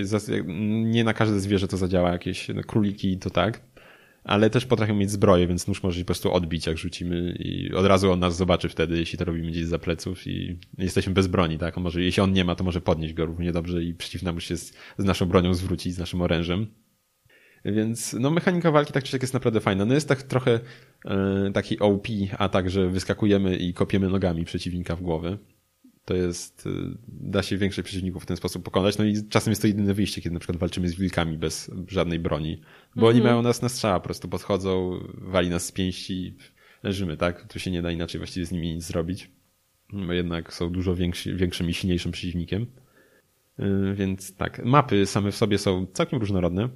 Nie na każde zwierzę to zadziała. Jakieś no, króliki to tak ale też potrafią mieć zbroję, więc nóż może się po prostu odbić, jak rzucimy i od razu on nas zobaczy wtedy, jeśli to robimy gdzieś za pleców i jesteśmy bez broni, tak? On może, jeśli on nie ma, to może podnieść go równie dobrze i przeciwna musi się z, z naszą bronią zwrócić, z naszym orężem. Więc no mechanika walki tak czy siak jest naprawdę fajna. No jest tak trochę e, taki OP atak, że wyskakujemy i kopiemy nogami przeciwnika w głowę. To jest, y, da się większych przeciwników w ten sposób pokonać. No i czasem jest to jedyne wyjście, kiedy na przykład walczymy z wilkami bez żadnej broni. Bo mm -hmm. oni mhm. mają nas na strzała, po prostu podchodzą, wali nas z pięści, leżymy, tak? Tu się nie da inaczej właściwie z nimi nic zrobić. Bo jednak są dużo większy, większym i silniejszym przeciwnikiem. Y, więc tak, mapy same w sobie są całkiem różnorodne.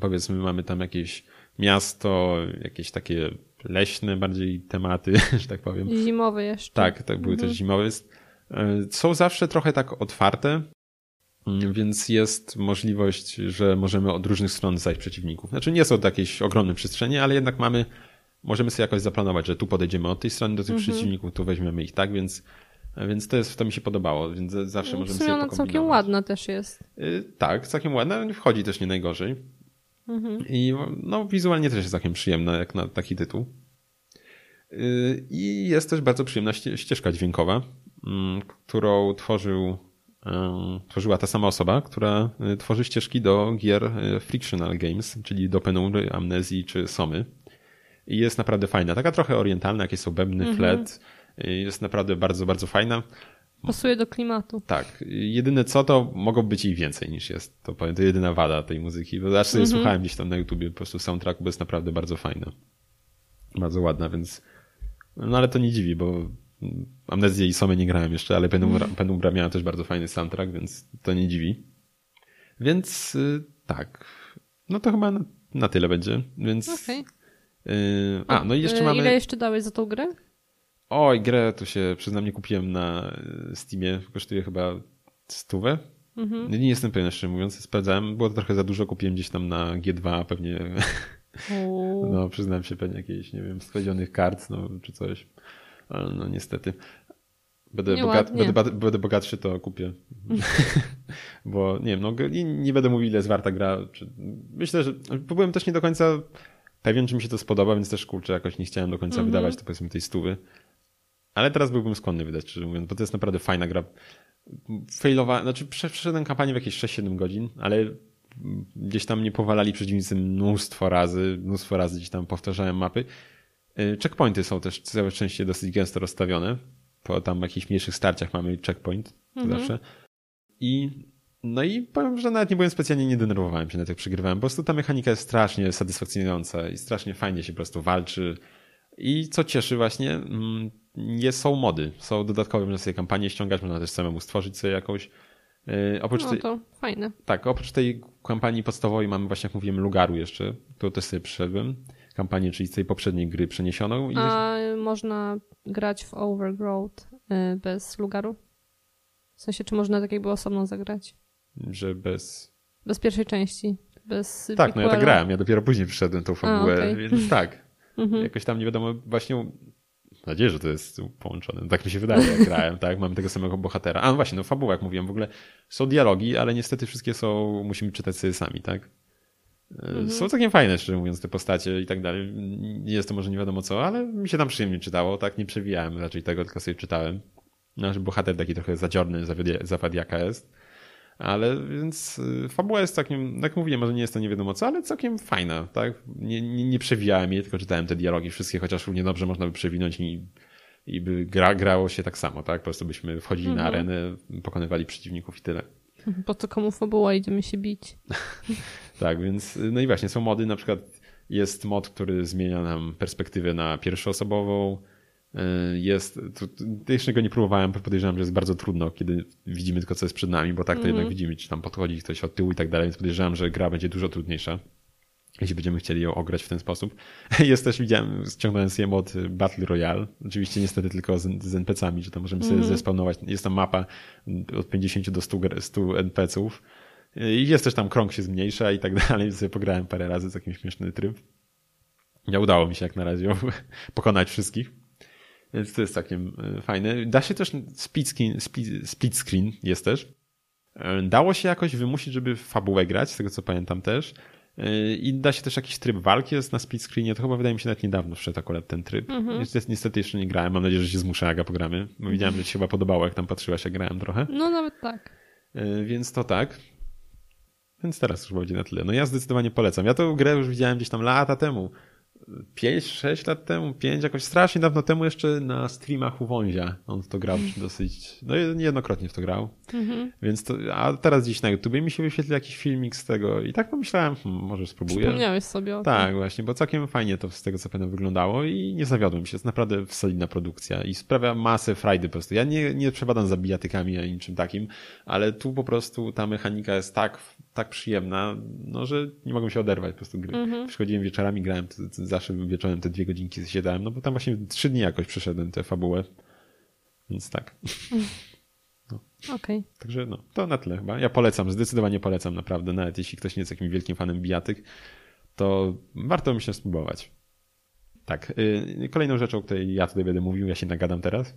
Powiedzmy, mamy tam jakieś miasto, jakieś takie leśne bardziej tematy, że tak powiem. Zimowe jeszcze. Tak, tak były mhm. też zimowe. E, są zawsze trochę tak otwarte, mm, więc jest możliwość, że możemy od różnych stron zajść przeciwników. Znaczy nie są to jakieś ogromne przestrzenie, ale jednak mamy, możemy sobie jakoś zaplanować, że tu podejdziemy od tej strony do tych mhm. przeciwników, tu weźmiemy ich tak, więc Więc to, jest, to mi się podobało, więc zawsze możemy sobie ona całkiem pokombinować. ładna też jest. Y, Tak, całkiem ładna, wchodzi też nie najgorzej. Mhm. I no, wizualnie też jest całkiem przyjemna, jak na taki tytuł. Y, I jest też bardzo przyjemna ście- ścieżka dźwiękowa, mm, którą tworzył, em, tworzyła ta sama osoba, która y, tworzy ścieżki do gier y, Frictional Games, czyli do Penumbry, Amnezji czy Somy. I jest naprawdę fajna. Taka trochę orientalna, jakieś są bębny, flet. Y, Jest naprawdę bardzo, bardzo fajna. Pasuje do klimatu. Tak. Jedyne co, to mogło być i więcej niż jest. To powiem, to jedyna wada tej muzyki. Bo aż sobie słuchałem gdzieś tam na YouTubie po prostu soundtracku, bo jest naprawdę bardzo fajna. Bardzo ładna, więc... No ale to nie dziwi, bo Amnezję i Somę nie grałem jeszcze, ale Penumbra, Penumbra miała też bardzo fajny soundtrack, więc to nie dziwi. Więc y, tak. No to chyba na, na tyle będzie, więc... Okej. y, a, no i jeszcze E, mamy... Ile jeszcze dałeś za tą grę? Oj, grę tu się przyznam nie kupiłem na y, Steamie. Kosztuje chyba stówę. Mhm. Nie, jestem pewien, szczerze mówiąc. Sprawdzałem. Było to trochę za dużo. Kupiłem gdzieś tam na G2 pewnie. Uuu. No, przyznałem się pewnie jakiejś, nie wiem, skradzionych kart, no, czy coś. Ale no niestety. Będę, bogat, będę, będę bogatszy, to kupię. Bo nie wiem, no, nie, nie będę mówił, ile jest warta gra. Myślę, że byłem też nie do końca pewien, czy mi się to spodoba, więc też kurczę, jakoś nie chciałem do końca wydawać to powiedzmy tej stówy. Ale teraz byłbym skłonny wydać, szczerze mówiąc, bo to jest naprawdę fajna gra. Failowa, znaczy prze- przeszedłem kampanię w jakieś 6-7 godzin, ale gdzieś tam mnie powalali przeciwnicy mnóstwo razy, mnóstwo razy gdzieś tam powtarzałem mapy. Y, Checkpointy są też całe szczęście dosyć gęsto rozstawione. Po tam jakichś mniejszych starciach mamy checkpoint zawsze. I no i powiem, że nawet nie byłem specjalnie, nie denerwowałem się na jak przegrywałem. Po prostu ta mechanika jest strasznie satysfakcjonująca i strasznie fajnie się po prostu walczy. I co cieszy właśnie, mm, jest, są mody. Są dodatkowe, można sobie kampanię ściągać, można też samemu stworzyć sobie jakąś. Yy, oprócz No tej, to fajne. tak, oprócz tej kampanii podstawowej mamy właśnie, jak mówiłem, Lugaru jeszcze, którą też sobie przyszedłem. Kampanię, czyli z tej poprzedniej gry przeniesioną. I A można grać w Overgrowth y, bez lugaru? W sensie, czy można tak jakby osobno zagrać? że bez... Bez pierwszej części? Bez Tak, no ja tak grałem, ja dopiero później przyszedłem tą fabułę, okej. więc tak. Mhm. Jakoś tam nie wiadomo, właśnie mam nadzieję, że to jest połączone. Tak mi się wydaje, jak grałem, tak? Mamy tego samego bohatera. A no właśnie, no fabuła, jak mówiłem, w ogóle są dialogi, ale niestety wszystkie są, musimy czytać sobie sami, tak? Mhm. Są całkiem fajne, szczerze mówiąc, te postacie i tak dalej. Nie jest to może nie wiadomo co, ale mi się tam przyjemnie czytało, tak? Nie przewijałem raczej tego, tylko sobie czytałem. Nasz bohater taki trochę zadziorny, zawadiaka jest. Ale więc y, fabuła jest całkiem, jak mówiłem, może nie jest to nie wiadomo co, ale całkiem fajna, tak? Nie, nie, nie przewijałem jej, tylko czytałem te dialogi wszystkie, chociaż równie dobrze można by przewinąć i, i by gra, grało się tak samo, tak? Po prostu byśmy wchodzili na arenę, pokonywali przeciwników i tyle. Po co komu fabuła, idziemy się bić. Tak, więc no i właśnie są mody, na przykład jest mod, który zmienia nam perspektywę na pierwszoosobową. Y, Jest, to, to jeszcze go nie próbowałem, bo podejrzewam, że jest bardzo trudno, kiedy widzimy tylko co jest przed nami, bo tak to jednak widzimy, czy tam podchodzi ktoś od tyłu i tak dalej, więc podejrzewam, że gra będzie dużo trudniejsza, jeśli będziemy chcieli ją ograć w ten sposób. Jest też, widziałem, ściągnąłem sobie mod Battle Royale, oczywiście niestety tylko z, z NPC-ami, że tam możemy sobie zespawnować, jest tam mapa od 50 do 100, gr- 100 NPC-ów, i jest też tam krąg się zmniejsza i tak dalej, więc sobie pograłem parę razy, całkiem śmieszny tryb. Nie udało mi się jak na razie pokonać wszystkich. Więc to jest całkiem e, fajne. Da się też split screen, split, split screen jest też. E, Dało się jakoś wymusić, żeby w fabułę grać, z tego co pamiętam też. E, I da się też jakiś tryb walki jest na split screenie. To chyba wydaje mi się nawet niedawno wszedł akurat ten tryb. Niestety, niestety jeszcze nie grałem. Mam nadzieję, że się zmuszę, jak pogramy. Bo widziałem, że ci się chyba podobało, jak tam patrzyłaś, jak grałem trochę. No nawet tak. Więc to tak. Więc teraz już będzie na tyle. No ja zdecydowanie polecam. Ja tę grę już widziałem gdzieś tam lata temu. 5-6 lat temu, 5, jakoś strasznie dawno temu jeszcze na streamach u Wązia. On w to grał dosyć, no niejednokrotnie w to grał. Mhm. Więc to, a teraz gdzieś na YouTubie mi się wyświetli jakiś filmik z tego i tak pomyślałem, hmm, może spróbuję. Przypomniałeś sobie o tym. Tak, właśnie, bo całkiem fajnie to z tego co pamiętam wyglądało i nie zawiodłem się. Jest naprawdę solidna produkcja i sprawia masę frajdy po prostu. Ja nie, nie przebadam za bijatykami ani niczym takim, ale tu po prostu ta mechanika jest tak, tak przyjemna, no, że nie mogłem się oderwać po prostu gry. Przychodziłem wieczorami, grałem, zawsze wieczorem te dwie godzinki siadałem, no bo tam właśnie trzy dni jakoś przeszedłem tę fabułę. Więc tak. Okej. Także no, to na tyle chyba. Ja polecam, zdecydowanie polecam naprawdę, nawet jeśli ktoś nie jest jakimś wielkim fanem bijatyk, to warto myślę spróbować. Tak, yy, kolejną rzeczą, o której ja tutaj będę mówił, ja się nagadam teraz,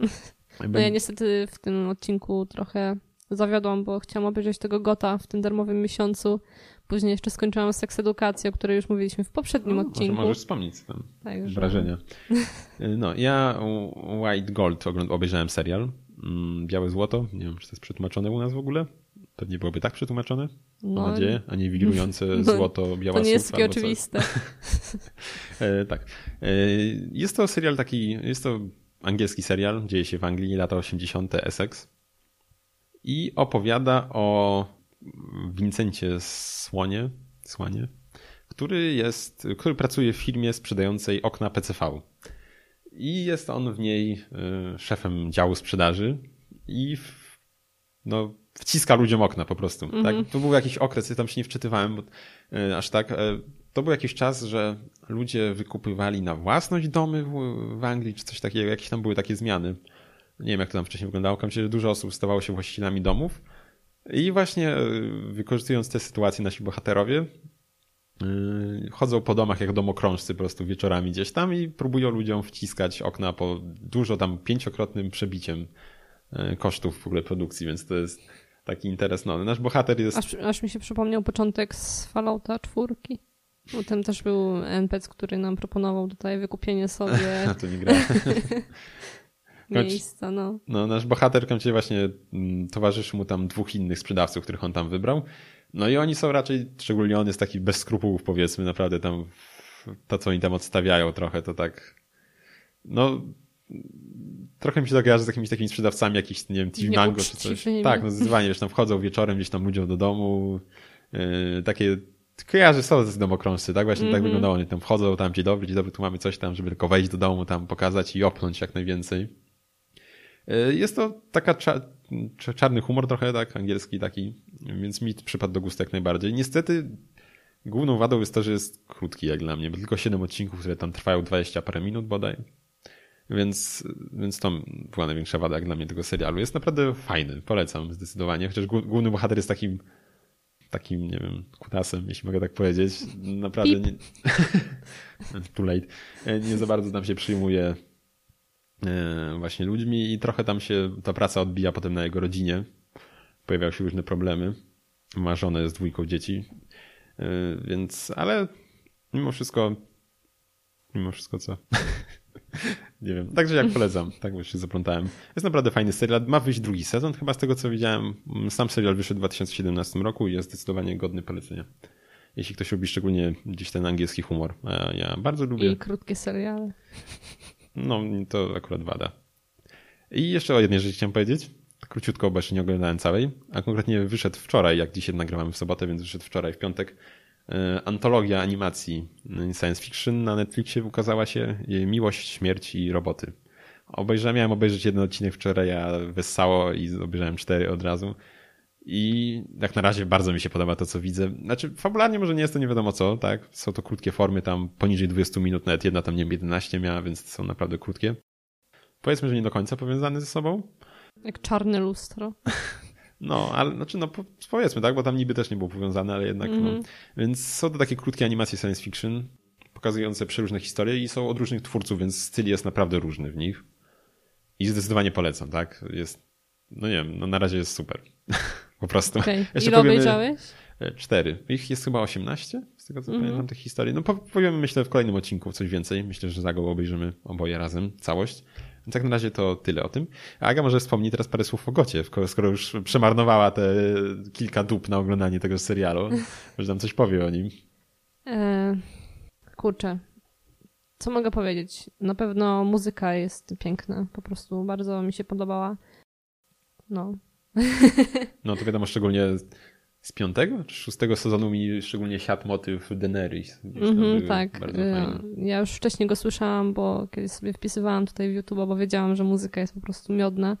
No ja niestety w tym odcinku trochę zawiodłam, bo chciałam obejrzeć tego Gota w tym darmowym miesiącu. Później jeszcze skończyłam seks edukację, o której już mówiliśmy w poprzednim no, odcinku. Może możesz wspomnieć tam Także... wrażenia. No, ja White Gold obejrzałem serial. Mm, Białe Złoto. Nie wiem, czy to jest przetłumaczone u nas w ogóle. Pewnie byłoby tak przetłumaczone. No, Mam nadzieję, a nie wirujące no, złoto, biała To nie jest takie oczywiste. e, tak. E, jest to serial taki, jest to angielski serial, dzieje się w Anglii, lata 80. Essex i opowiada o Vincencie Słonie, Słanie, który jest, który pracuje w firmie sprzedającej okna PCV. I jest on w niej y, szefem działu sprzedaży i w, no, wciska ludziom okna po prostu. Mm -hmm. Tak? Mhm. To był jakiś okres, ja tam się nie wczytywałem, bo, y, aż tak. Y, to był jakiś czas, że ludzie wykupywali na własność domy w, w Anglii, czy coś takiego, jakieś tam były takie zmiany. Nie wiem, jak to tam wcześniej wyglądało. Kam się, że dużo osób stawało się właścicielami domów. I właśnie wykorzystując tę sytuację nasi bohaterowie Yy, chodzą po domach jak domokrążcy po prostu wieczorami gdzieś tam i próbują ludziom wciskać okna po dużo tam pięciokrotnym przebiciem yy, kosztów w ogóle produkcji, więc to jest taki interes. No, nasz bohater jest... Aż, aż mi się przypomniał początek z Fallouta czwórki. Bo tam też był NPC, który nam proponował tutaj wykupienie sobie... To nie gra. miejsca, no. No, nasz bohater kończy właśnie mm, towarzyszy mu tam dwóch innych sprzedawców, których on tam wybrał no i oni są raczej, szczególnie on jest taki bez skrupułów powiedzmy, naprawdę tam to, co oni tam odstawiają trochę, to tak no trochę mi się to kojarzy z jakimiś takimi sprzedawcami jakichś, nie wiem, TV Mango czy coś. Tak, no zdecydowanie, wiesz, tam wchodzą wieczorem gdzieś tam ludziom do domu, yy, takie kojarzy są z domokrążcy, tak? Właśnie mm -hmm. tak mhm. wyglądało. Oni tam wchodzą, tam dzień dobry, dzień dobry, tu mamy coś tam, żeby tylko wejść do domu, tam pokazać i opnąć jak najwięcej. Yy, jest to taka czarny humor trochę, tak, angielski taki, więc mi przypadł do gustu jak najbardziej. Niestety główną wadą jest to, że jest krótki jak dla mnie, bo tylko 7 odcinków, które tam trwają 20 parę minut bodaj. Więc, więc to była największa wada jak dla mnie tego serialu. Jest naprawdę fajny, polecam zdecydowanie, chociaż główny bohater jest takim takim, nie wiem, kutasem, jeśli mogę tak powiedzieć. Naprawdę nie... Too late. Nie za bardzo tam się przyjmuje E, właśnie ludźmi i trochę tam się ta praca odbija potem na jego rodzinie. Pojawiają się różne problemy. Ma żonę z dwójką dzieci. E, więc, ale mimo wszystko, mimo wszystko co? Nie wiem. Także jak polecam. Tak już się zaplątałem. Jest naprawdę fajny serial. Ma wyjść drugi sezon, chyba z tego co widziałem. Sam serial wyszedł w 2017 roku i jest zdecydowanie godny polecenia. Jeśli ktoś lubi szczególnie gdzieś ten angielski humor. A ja bardzo lubię. I krótkie seriale. No, to akurat wada. I jeszcze o jednej rzeczy chciałem powiedzieć. Króciutko, bo jeszcze nie oglądałem całej, a konkretnie wyszedł wczoraj, jak dzisiaj nagrywamy w sobotę, więc wyszedł wczoraj, w piątek, e, antologia animacji science fiction na Netflixie ukazała się Miłość, Śmierć i Roboty. Obejrzałem, miałem obejrzeć jeden odcinek wczoraj, ja wessało i obejrzałem cztery od razu. I jak na razie bardzo mi się podoba to, co widzę. Znaczy, fabularnie może nie jest to nie wiadomo co, tak? Są to krótkie formy, tam poniżej 20 minut, nawet jedna tam nie wiem, 11 miała, więc są naprawdę krótkie. Powiedzmy, że nie do końca powiązane ze sobą. Jak czarne lustro. No, ale znaczy, no powiedzmy, tak, bo tam niby też nie było powiązane, ale jednak, mm -hmm. no. Mhm. Więc są to takie krótkie animacje science fiction, pokazujące przeróżne historie i są od różnych twórców, więc styl jest naprawdę różny w nich. I zdecydowanie polecam, tak? Jest, no nie wiem, no na razie jest super. po prostu. Okay. Jeszcze Ile powiemy, obejrzałeś? E, cztery. Ich jest chyba 18, z tego co mm -hmm. pamiętam tych historii. No powiemy myślę w kolejnym odcinku coś więcej. Myślę, że za go obejrzymy oboje razem, całość. Więc jak na razie to tyle o tym. A Aga może wspomni teraz parę słów o Gocie, skoro już przemarnowała te kilka dób na oglądanie tego serialu. Może nam coś powie o nim. E, kurczę. Co mogę powiedzieć? Na pewno muzyka jest piękna. Po prostu bardzo mi się podobała. No, no to wiadomo, szczególnie z piątego czy szóstego sezonu mi szczególnie siadł motyw Daenerys. Mm -hmm, tak, ja, ja już wcześniej go słyszałam, bo kiedyś sobie wpisywałam tutaj w YouTube, bo wiedziałam, że muzyka jest po prostu miodna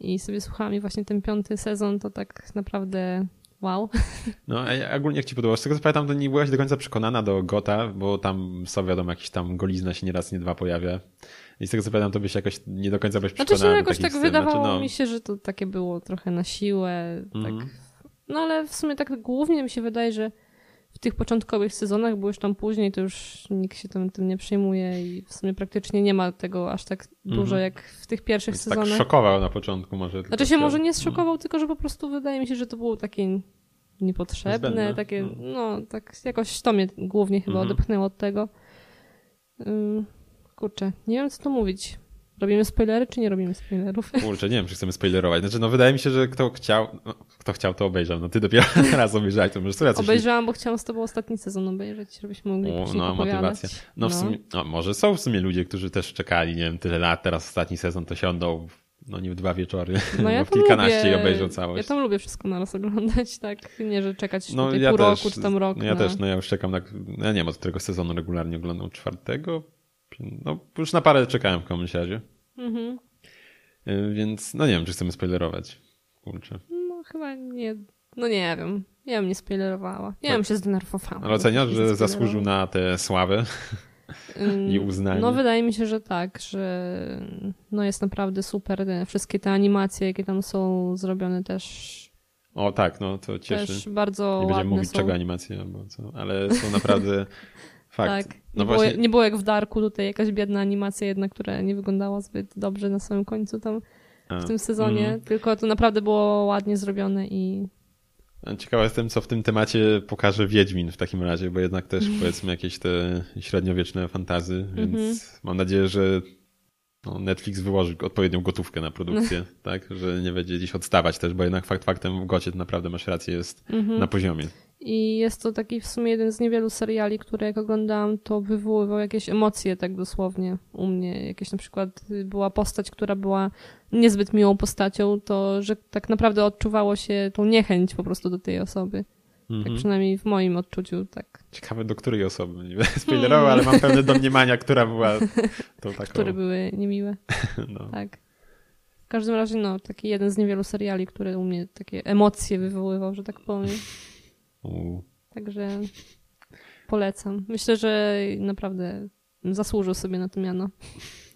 i sobie słuchałam i właśnie ten piąty sezon to tak naprawdę wow. No, a ogólnie jak ci podobało? Z tego co pamiętam, to nie byłaś do końca przekonana do Gota, bo tam są wiadomo, jakiś tam golizna się nie raz, nie dwa pojawia. I z tego co pamiętam, to byś jakoś nie do końca byś przekonana Znaczy, jakoś tak scen. wydawało znaczy, no... mi się, że to takie było trochę na siłę. Mm. Tak. No ale w sumie tak głównie mi się wydaje, że w tych początkowych sezonach, bo już tam później to już nikt się tym, tym nie przejmuje i w sumie praktycznie nie ma tego aż tak dużo Mhm. jak w tych pierwszych Więc tak sezonach. szokował na początku może. Znaczy się może nie no. zszokował, tylko że po prostu wydaje mi się, że to było takie niepotrzebne, Niezbędne. takie, No. no tak jakoś to mnie głównie chyba Mhm. odepchnęło od tego. Ym, kurczę, nie wiem co tu mówić. Robimy spoilery, czy nie robimy spoilerów? Kurczę, nie wiem, czy chcemy spoilerować. Znaczy, no wydaje mi się, że kto chciał, no, kto chciał, to obejrzał. No ty dopiero raz obejrzałeś, to może sobie coś... Obejrzałam, bo chciałam z tobą ostatni sezon obejrzeć, żebyśmy mogli O, no, motywacja. No, w sumie, no może są w sumie ludzie, którzy też czekali, nie wiem, tyle lat, teraz ostatni sezon to siądą, no nie w dwa wieczory, No ja bo w kilkanaście lubię, i obejrzą Ja całość. tam lubię wszystko naraz oglądać, tak? Nie, że czekać No tutaj ja pół też, roku, czy tam rok. no ja na... też, no ja już czekam na, no ja nie wiem, od którego sezonu regularnie oglądam, czwartego? No już na parę czekałem w każdym razie. Mhm. Y, Więc no nie wiem, czy chcemy spoilerować. Kurczę. No chyba nie, no nie wiem. Ja bym nie spoilerowała. Ja Tak. bym się zdenerwowała. Ale oceniasz, że zasłużył na tę sławę i uznanie? No wydaje mi się, że tak, że no jest naprawdę super. Te, wszystkie te animacje, jakie tam są zrobione też, O tak, no to cieszy. też bardzo nie będziemy mówić są. czego animacje, bo co, ale są naprawdę fakt. Tak. No nie, było, właśnie, nie było jak w Darku tutaj jakaś biedna animacja jedna, która nie wyglądała zbyt dobrze na samym końcu tam w tym sezonie, mhm. tylko to naprawdę było ładnie zrobione i Ciekawa jestem, co w tym temacie pokaże Wiedźmin w takim razie, bo jednak też powiedzmy jakieś te średniowieczne fantazy, więc Mhm. mam nadzieję, że no, Netflix wyłoży odpowiednią gotówkę na produkcję, tak, że nie będzie gdzieś odstawać też, bo jednak fakt faktem w Gocie naprawdę masz rację, jest Mhm. na poziomie. I jest to taki w sumie jeden z niewielu seriali, które jak oglądałam, to wywoływał jakieś emocje tak dosłownie u mnie. Jakieś na przykład y, była postać, która była niezbyt miłą postacią, to że tak naprawdę odczuwało się tą niechęć po prostu do tej osoby. Tak Mhm. przynajmniej w moim odczuciu, tak. Ciekawe do której osoby, nie będę spoilerował, ale mam pewne domniemania, która była tą taką, Które były niemiłe, no. tak. W każdym razie, no, taki jeden z niewielu seriali, który u mnie takie emocje wywoływał, że tak powiem. U, Także polecam. Myślę, że naprawdę zasłużył sobie na to miano.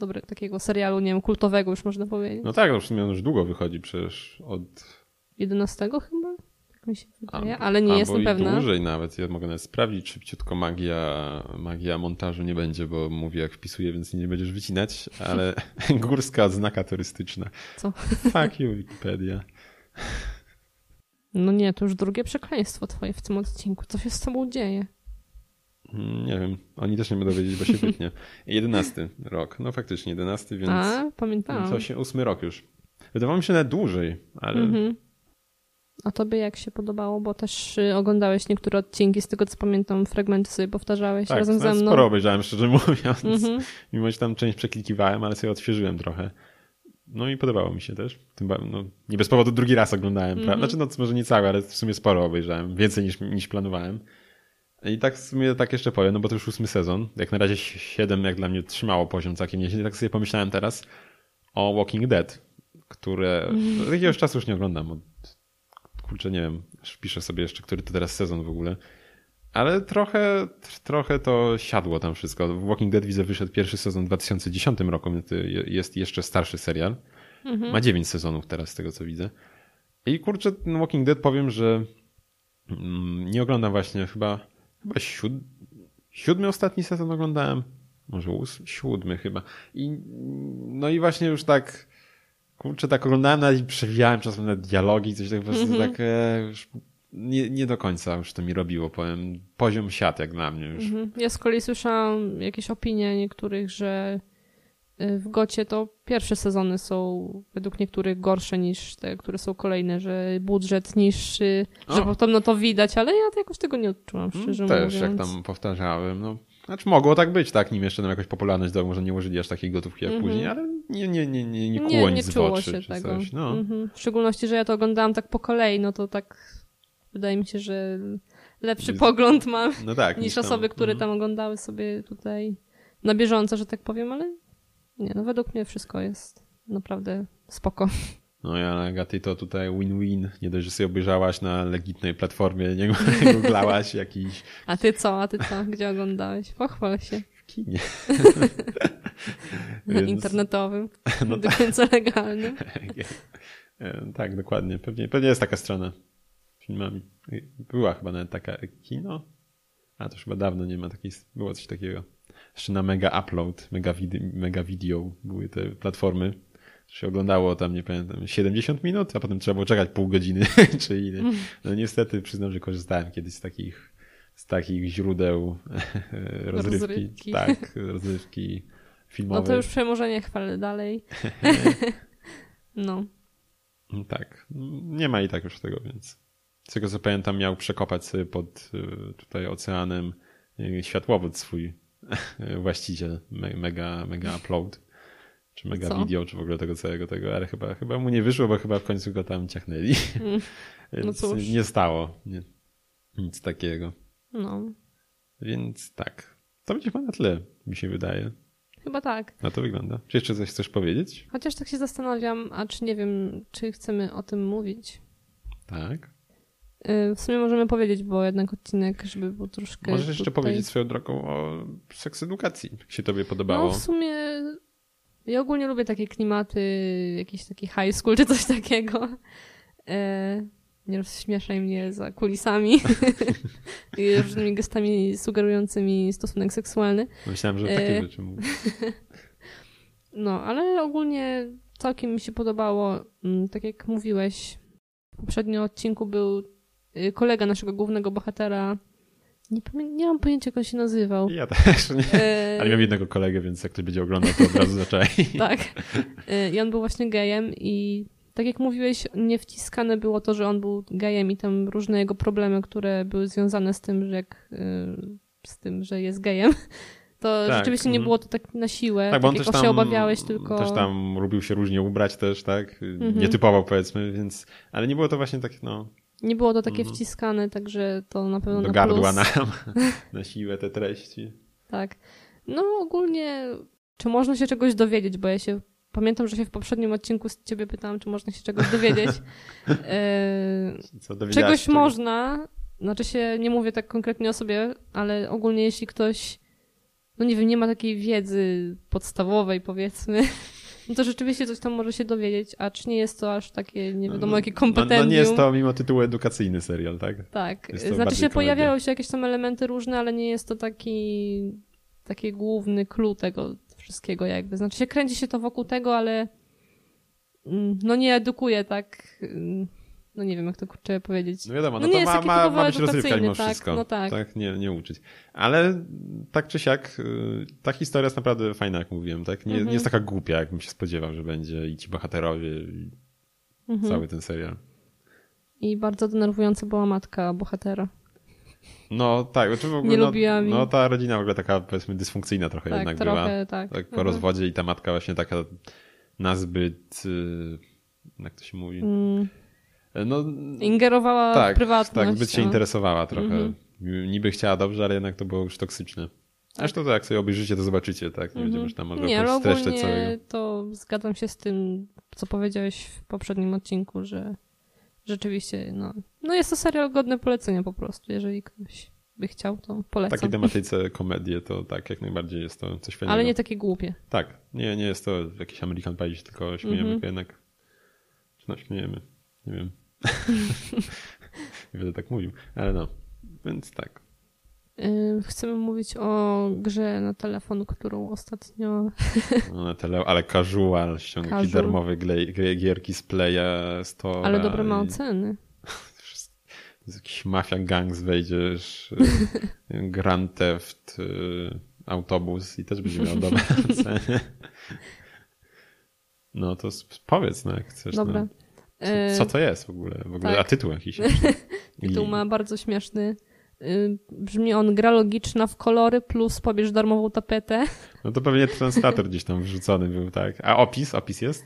Dobre, takiego serialu, nie wiem, kultowego już można powiedzieć. No tak, no sumie on już długo wychodzi przecież od 11 chyba? Tak mi się wydaje, ale nie albo jestem i pewna. dłużej nawet. Ja mogę nawet sprawdzić szybciutko. Magia, magia montażu nie będzie, bo mówię jak wpisuję, więc nie będziesz wycinać, ale górska odznaka turystyczna. Co? Fuck you, Wikipedia. No nie, to już drugie przekleństwo twoje w tym odcinku. Co się z tobą dzieje? Nie wiem, oni też nie będą wiedzieć, bo się wytnie. 11 rok. No faktycznie 11, więc, A, pamiętałam. więc osiem- ósmy rok już. Wydawało mi się nawet dłużej, ale Mhm. A tobie jak się podobało? Bo też y, oglądałeś niektóre odcinki, z tego co pamiętam, fragmenty sobie powtarzałeś tak, razem ze nawet mną. sporo obejrzałem, szczerze mówiąc. Mhm. Mimo, że tam część przeklikiwałem, ale sobie odświeżyłem trochę. No i podobało mi się też. Tym, no, nie bez powodu drugi raz oglądałem. Mhm. Znaczy, no może nie cały, ale w sumie sporo obejrzałem. Więcej niż, niż planowałem. I tak w sumie tak jeszcze powiem, no bo to już ósmy sezon. Jak na razie siedem jak dla mnie trzymało poziom całkiem nieźle. Tak sobie pomyślałem teraz o Walking Dead, które od jakiegoś czasu już nie oglądam. Od, kurczę, nie wiem, piszę sobie jeszcze, który to teraz sezon w ogóle. Ale trochę, trochę to siadło tam wszystko. W Walking Dead widzę wyszedł pierwszy sezon w 2010 roku, więc je- jest jeszcze starszy serial. Mhm. Ma 9 sezonów teraz z tego co widzę. I kurczę, ten Walking Dead powiem, że mm, nie oglądam właśnie chyba, chyba siód, siódmy ostatni sezon oglądałem. Może ósmy, siódmy chyba. I, no i właśnie już tak kurczę, tak oglądałem nawet i przewijałem czasem na dialogi, coś tak po prostu Mhm. tak e, już nie, nie do końca już to mi robiło, powiem. Poziom siat jak dla mnie już. Mhm. Ja z kolei słyszałam jakieś opinie niektórych, że y, w Gocie to pierwsze sezony są według niektórych gorsze niż te, które są kolejne, że budżet niższy, że O. podobno to widać, ale ja jakoś tego nie odczułam, szczerze Mm, Też, mówiąc. jak tam powtarzałem. No, znaczy mogło tak być, tak, nim jeszcze nam jakoś popularność dał, może nie użyli aż takiej gotówki jak Mhm. później, ale nie, nie, nie, nie, nie kuło nie, nie nic w czuło oczy, się tego. coś. No. Mhm. W szczególności, że ja to oglądałam tak po kolei, no to tak wydaje mi się, że lepszy Jest- pogląd mam no tak. niż tam- osoby, które mhm. tam oglądały sobie tutaj na bieżąco, że tak powiem, ale nie, no według mnie wszystko jest naprawdę spoko. No ja, Agaty, to tutaj win-win. Nie dość, że sobie obejrzałaś na legitnej platformie, nie googlałaś jakiś A ty co, a ty co? Gdzie oglądałeś? Pochwal się. w kinie. Na Więc- internetowym, No do końca legalnym. Tak, dokładnie. Pewnie, pewnie jest taka strona filmami. Była chyba nawet taka kino. A to już chyba dawno nie ma takiej, było coś takiego. Jeszcze na Mega Upload, Mega, Video, Mega Video były te platformy. się oglądało tam, nie pamiętam, 70 minut, a potem trzeba było czekać pół godziny, czy ile. No niestety przyznam, że korzystałem kiedyś z takich, z takich źródeł rozrywki. rozrywki. Tak, rozrywki filmowej. No to już przemożenie chwalę dalej. no. Tak, nie ma i tak już tego, więc z tego co pamiętam miał przekopać sobie pod y, tutaj oceanem y, światłowód swój właściciel, mega, mega upload, czy mega co? video, czy w ogóle tego całego tego, ale chyba, chyba mu nie wyszło, bo chyba w końcu go tam ciachnęli. Mm. No cóż. nie stało nie, nic takiego. No. Więc tak. To będzie chyba na tyle, mi się wydaje. Chyba tak. Na to wygląda. Czy jeszcze coś chcesz powiedzieć? Chociaż tak się zastanawiam, a czy nie wiem, czy chcemy o tym mówić. Tak. Y, w sumie możemy powiedzieć, bo jednak odcinek, żeby był troszkę. Możesz jeszcze tutaj... powiedzieć swoją drogą o seks edukacji, jak się tobie podobało. No w sumie ja ogólnie lubię takie klimaty, jakiś taki high school czy coś takiego. E, nie rozśmieszaj mnie za kulisami i różnymi gestami sugerującymi stosunek seksualny. Myślałem, że takie e... rzeczy mówisz. No, ale ogólnie całkiem mi się podobało. Mm, tak jak mówiłeś, w poprzednim odcinku był kolega naszego głównego bohatera. Nie, nie mam pojęcia, jak on się nazywał. Ja też nie. E... Ale miałem jednego kolegę, więc jak ktoś będzie oglądał, to od razu zaczęli. tak. E, I on był właśnie gejem i tak jak mówiłeś, nie wciskane było to, że on był gejem i tam różne jego problemy, które były związane z tym, że jak, y, z tym, że jest gejem. To tak. rzeczywiście nie mhm. było to tak na siłę, tak, bo tak on też tam, się obawiałeś, tylko... Też tam lubił się różnie ubrać też, tak? Mhm. Nietypowo powiedzmy, więc... Ale nie było to właśnie tak, no... Nie było to takie mhm. wciskane, także to na pewno Do na gardła nam, na siłę te treści. Tak. No ogólnie, czy można się czegoś dowiedzieć, bo ja się Pamiętam, że się w poprzednim odcinku z ciebie pytałam, czy można się czegoś dowiedzieć. E, Co, czegoś czego? można, znaczy się, nie mówię tak konkretnie o sobie, ale ogólnie jeśli ktoś, no nie wiem, nie ma takiej wiedzy podstawowej powiedzmy, no to rzeczywiście coś tam może się dowiedzieć, a czy nie jest to aż takie nie wiadomo no, jakie kompetencje. No, no, nie jest to mimo tytułu edukacyjny serial, tak? Tak. Znaczy się pojawiały się jakieś tam elementy różne, ale nie jest to taki taki główny clue tego wszystkiego jakby. Znaczy się kręci się to wokół tego, ale mm, no nie edukuje tak mm, no nie wiem, jak to kurczę powiedzieć. No wiadomo, no, no to ma, ma, ma być rozrywka mimo tak, wszystko. No tak. tak nie, nie uczyć. Ale tak czy siak, y, ta historia jest naprawdę fajna, jak mówiłem, tak? Nie, mhm. nie jest taka głupia, jakbym się spodziewał, że będzie i ci bohaterowie i mhm. cały ten serial. I bardzo denerwująca była matka bohatera. No tak, znaczy w ogóle, nie no, lubiłam. No ta rodzina w ogóle taka powiedzmy dysfunkcyjna trochę tak, jednak trochę, była. Tak, tak po mhm. rozwodzie i ta matka właśnie taka nazbyt, y, jak to się mówi? Mm. No, Ingerowała tak, w prywatność. Tak, zbyt się no. interesowała trochę. -hmm. Niby chciała dobrze, ale jednak to było już toksyczne. Zresztą to jak sobie obejrzycie, to zobaczycie, tak? Nie -hmm. będziemy już tam może Nie, ogólnie całego. to zgadzam się z tym, co powiedziałeś w poprzednim odcinku, że rzeczywiście, no, no jest to serial godny polecenia po prostu. Jeżeli ktoś by chciał, to polecam. W takiej tematyce komedie to tak, jak najbardziej jest to coś fajnego. Ale nie takie głupie. Tak, nie, nie jest to jakiś American Pie, tylko śmiejemy mm -hmm. jednak. Czy no, śmiejemy, nie wiem. nie będę tak mówił, ale no, więc tak. Chcemy mówić o grze na telefon, którą ostatnio. No, na tele... Ale casual, ściągnij darmowe gierki z Playa Store. Ale dobre ma oceny. Z jakiś Mafia Gangs wejdziesz, Grand Theft, y, autobus i też będzie miał dobre oceny. No to powiedz, no jak chcesz. No. Dobra. No. Co, co, to jest w ogóle? W ogóle tak. A tytuł jakiś. tytuł ma bardzo śmieszny. Y, brzmi on gra logiczna w kolory plus pobierz darmową tapetę. No to pewnie translator gdzieś tam wrzucony był, tak. A opis? Opis jest?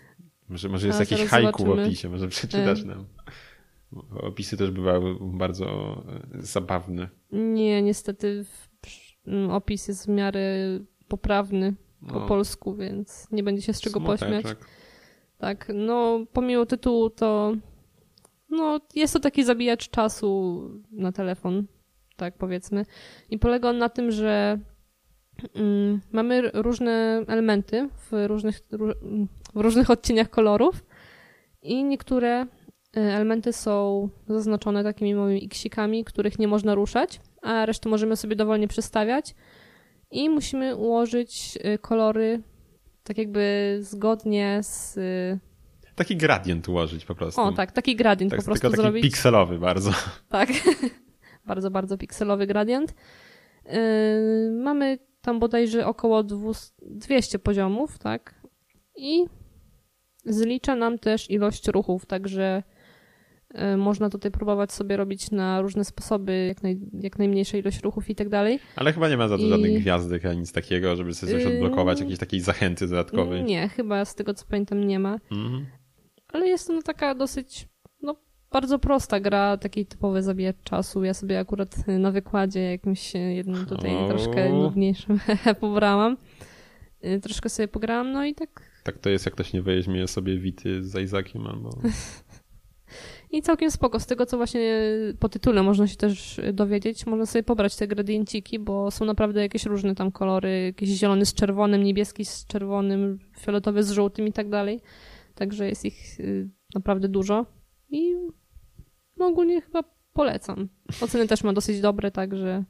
Może, może jest A, jakiś haiku w opisie, może przeczytasz y. nam. Opisy też bywały bardzo y, zabawne. Nie, niestety mm, opis jest w miarę poprawny po no. polsku, więc nie będzie się z czego Smuteczek. pośmiać. Tak, no pomimo tytułu to no, jest to taki zabijacz czasu na telefon tak powiedzmy. I polega on na tym, że mm, mamy różne elementy w różnych, w różnych odcieniach kolorów i niektóre e, elementy są zaznaczone takimi małymi xikami, których nie można ruszać, a resztę możemy sobie dowolnie przestawiać. I musimy ułożyć y, kolory tak jakby zgodnie z... y, Taki gradient ułożyć po prostu. O tak, taki gradient tak po prostu tylko taki zrobić. pikselowy bardzo. Tak. bardzo, bardzo pikselowy gradient. Yy, mamy tam bodajże około 200 200 poziomów, tak? I zlicza nam też ilość ruchów, także można tutaj próbować sobie robić na różne sposoby, jak, naj, jak najmniejsza ilość ruchów i tak dalej. Ale chyba nie ma za to I- żadnych gwiazdek ani nic takiego, żeby sobie coś odblokować, jakiejś takiej zachęty dodatkowej. Nie, chyba z tego co pamiętam nie ma. Mhm. Ale jest to no taka dosyć, no bardzo prosta gra, taki typowy zabijacz czasu. Ja sobie akurat na wykładzie jakimś jednym tutaj O. troszkę nudniejszym pobrałam. Y, Troszkę sobie pograłam, no i tak Tak to jest, jak ktoś nie weźmie sobie Wity z Isaakiem albo... i całkiem spoko. Z tego, co właśnie po tytule można się też dowiedzieć, można sobie pobrać te gradienciki, bo są naprawdę jakieś różne tam kolory, jakiś zielony z czerwonym, niebieski z czerwonym, fioletowy z żółtym i tak dalej. Także jest ich y, naprawdę dużo i no ogólnie chyba polecam. Oceny też ma dosyć dobre, także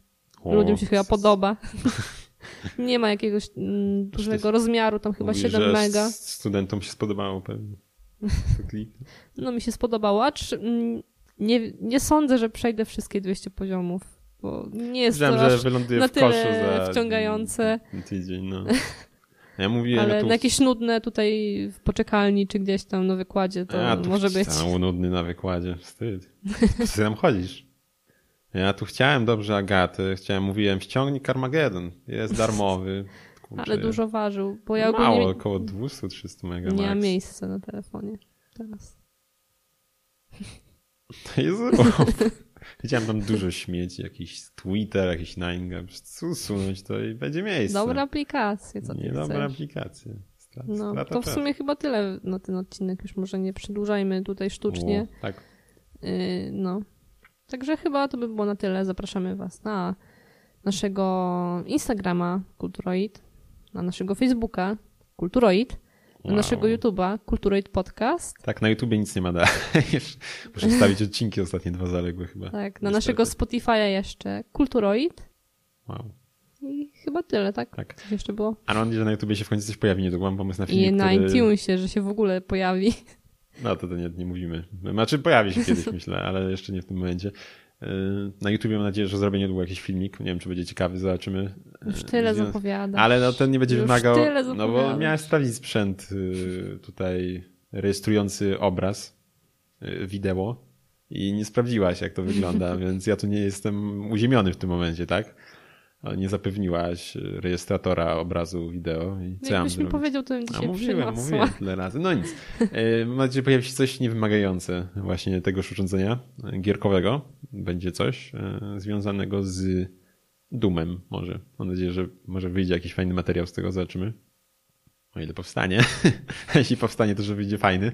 O, ludziom się chyba podoba. Nie ma jakiegoś mm, dużego rozmiaru, tam chyba mówisz, 7 że mega. Studentom się spodobało pewnie. No mi się spodobało, acz mm, nie, nie sądzę, że przejdę wszystkie 200 poziomów, bo nie jest Wiedziałem, to że wyląduję na w koszu tyle za wciągające. tydzień, no. Ja mówiłem, ale ja tu... na jakieś nudne tutaj w poczekalni czy gdzieś tam na wykładzie to A, może być. Tam nudny na wykładzie, wstyd. Co ty tam chodzisz? Ja tu chciałem dobrze Agaty, chciałem, mówiłem, ściągnij Carmageddon, jest darmowy. Kurczę, Ale dużo ważył, bo ja Mało, ogólnie około 200-300 mega nie max. miejsca na telefonie teraz. Jezu. Widziałem tam dużo śmieci, jakiś Twitter, jakiś Nine usunąć to i będzie miejsce. Dobra aplikacja, co ty Nie dobra aplikacja. No, strata to w sumie chyba tyle na ten odcinek. Już może nie przedłużajmy tutaj sztucznie. U, tak. Yy, no. Także chyba to by było na tyle. Zapraszamy Was na naszego Instagrama Kulturoid, na naszego Facebooka Kulturoid, na Wow. naszego YouTube'a Kulturoid Podcast, Tak, na YouTubie nic nie ma dajesz. Muszę wstawić odcinki ostatnie dwa zaległe chyba. tak, na Niestety. naszego Spotify'a jeszcze Kulturoid Wow, i chyba tyle, tak? tak. Coś jeszcze było? A mam nadzieję, że na YouTubie się w końcu coś pojawi niedługo. Mam pomysł na I filmik, na który... iTunesie, że się w ogóle pojawi. No to, to nie, nie mówimy. Znaczy pojawi się kiedyś, myślę, ale jeszcze nie w tym momencie. Na YouTubie mam nadzieję, że zrobię niedługo jakiś filmik. Nie wiem, czy będzie ciekawy, zobaczymy. Już tyle Zwią- zapowiada. Ale no ten nie będzie Już wymagał. No bo miałem sprawdzić sprzęt yy, tutaj rejestrujący obraz, yy, wideo i nie sprawdziłaś, jak to wygląda, więc ja tu nie jestem uziemiony w tym momencie, tak? Nie zapewniłaś yy, rejestratora obrazu wideo i co ja mam Jakbyś mi powiedział, to bym A dzisiaj mówiłem, przyniosła. mówiłem tyle razy. No nic. E, Mam nadzieję, że pojawi się coś niewymagające właśnie tegoż urządzenia e, gierkowego. Będzie coś e, związanego z Dumem może. Mam nadzieję, że może wyjdzie jakiś fajny materiał z tego, zobaczymy. O ile powstanie. A Jeśli powstanie, to że wyjdzie fajny.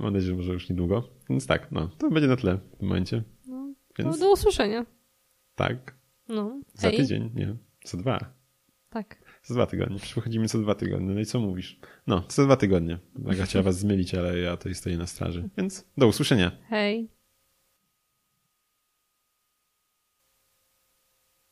Mam nadzieję, że może już niedługo. Więc tak, no, to będzie na tyle w tym momencie. No, Więc do usłyszenia. tak, No, za hej. tydzień, nie, za dwa. Tak. Co dwa tygodnie. Przychodzimy co dwa tygodnie. No i co mówisz? No, co dwa tygodnie. Aga chciała was zmylić, ale ja tutaj stoję na straży. Więc do usłyszenia. Hej.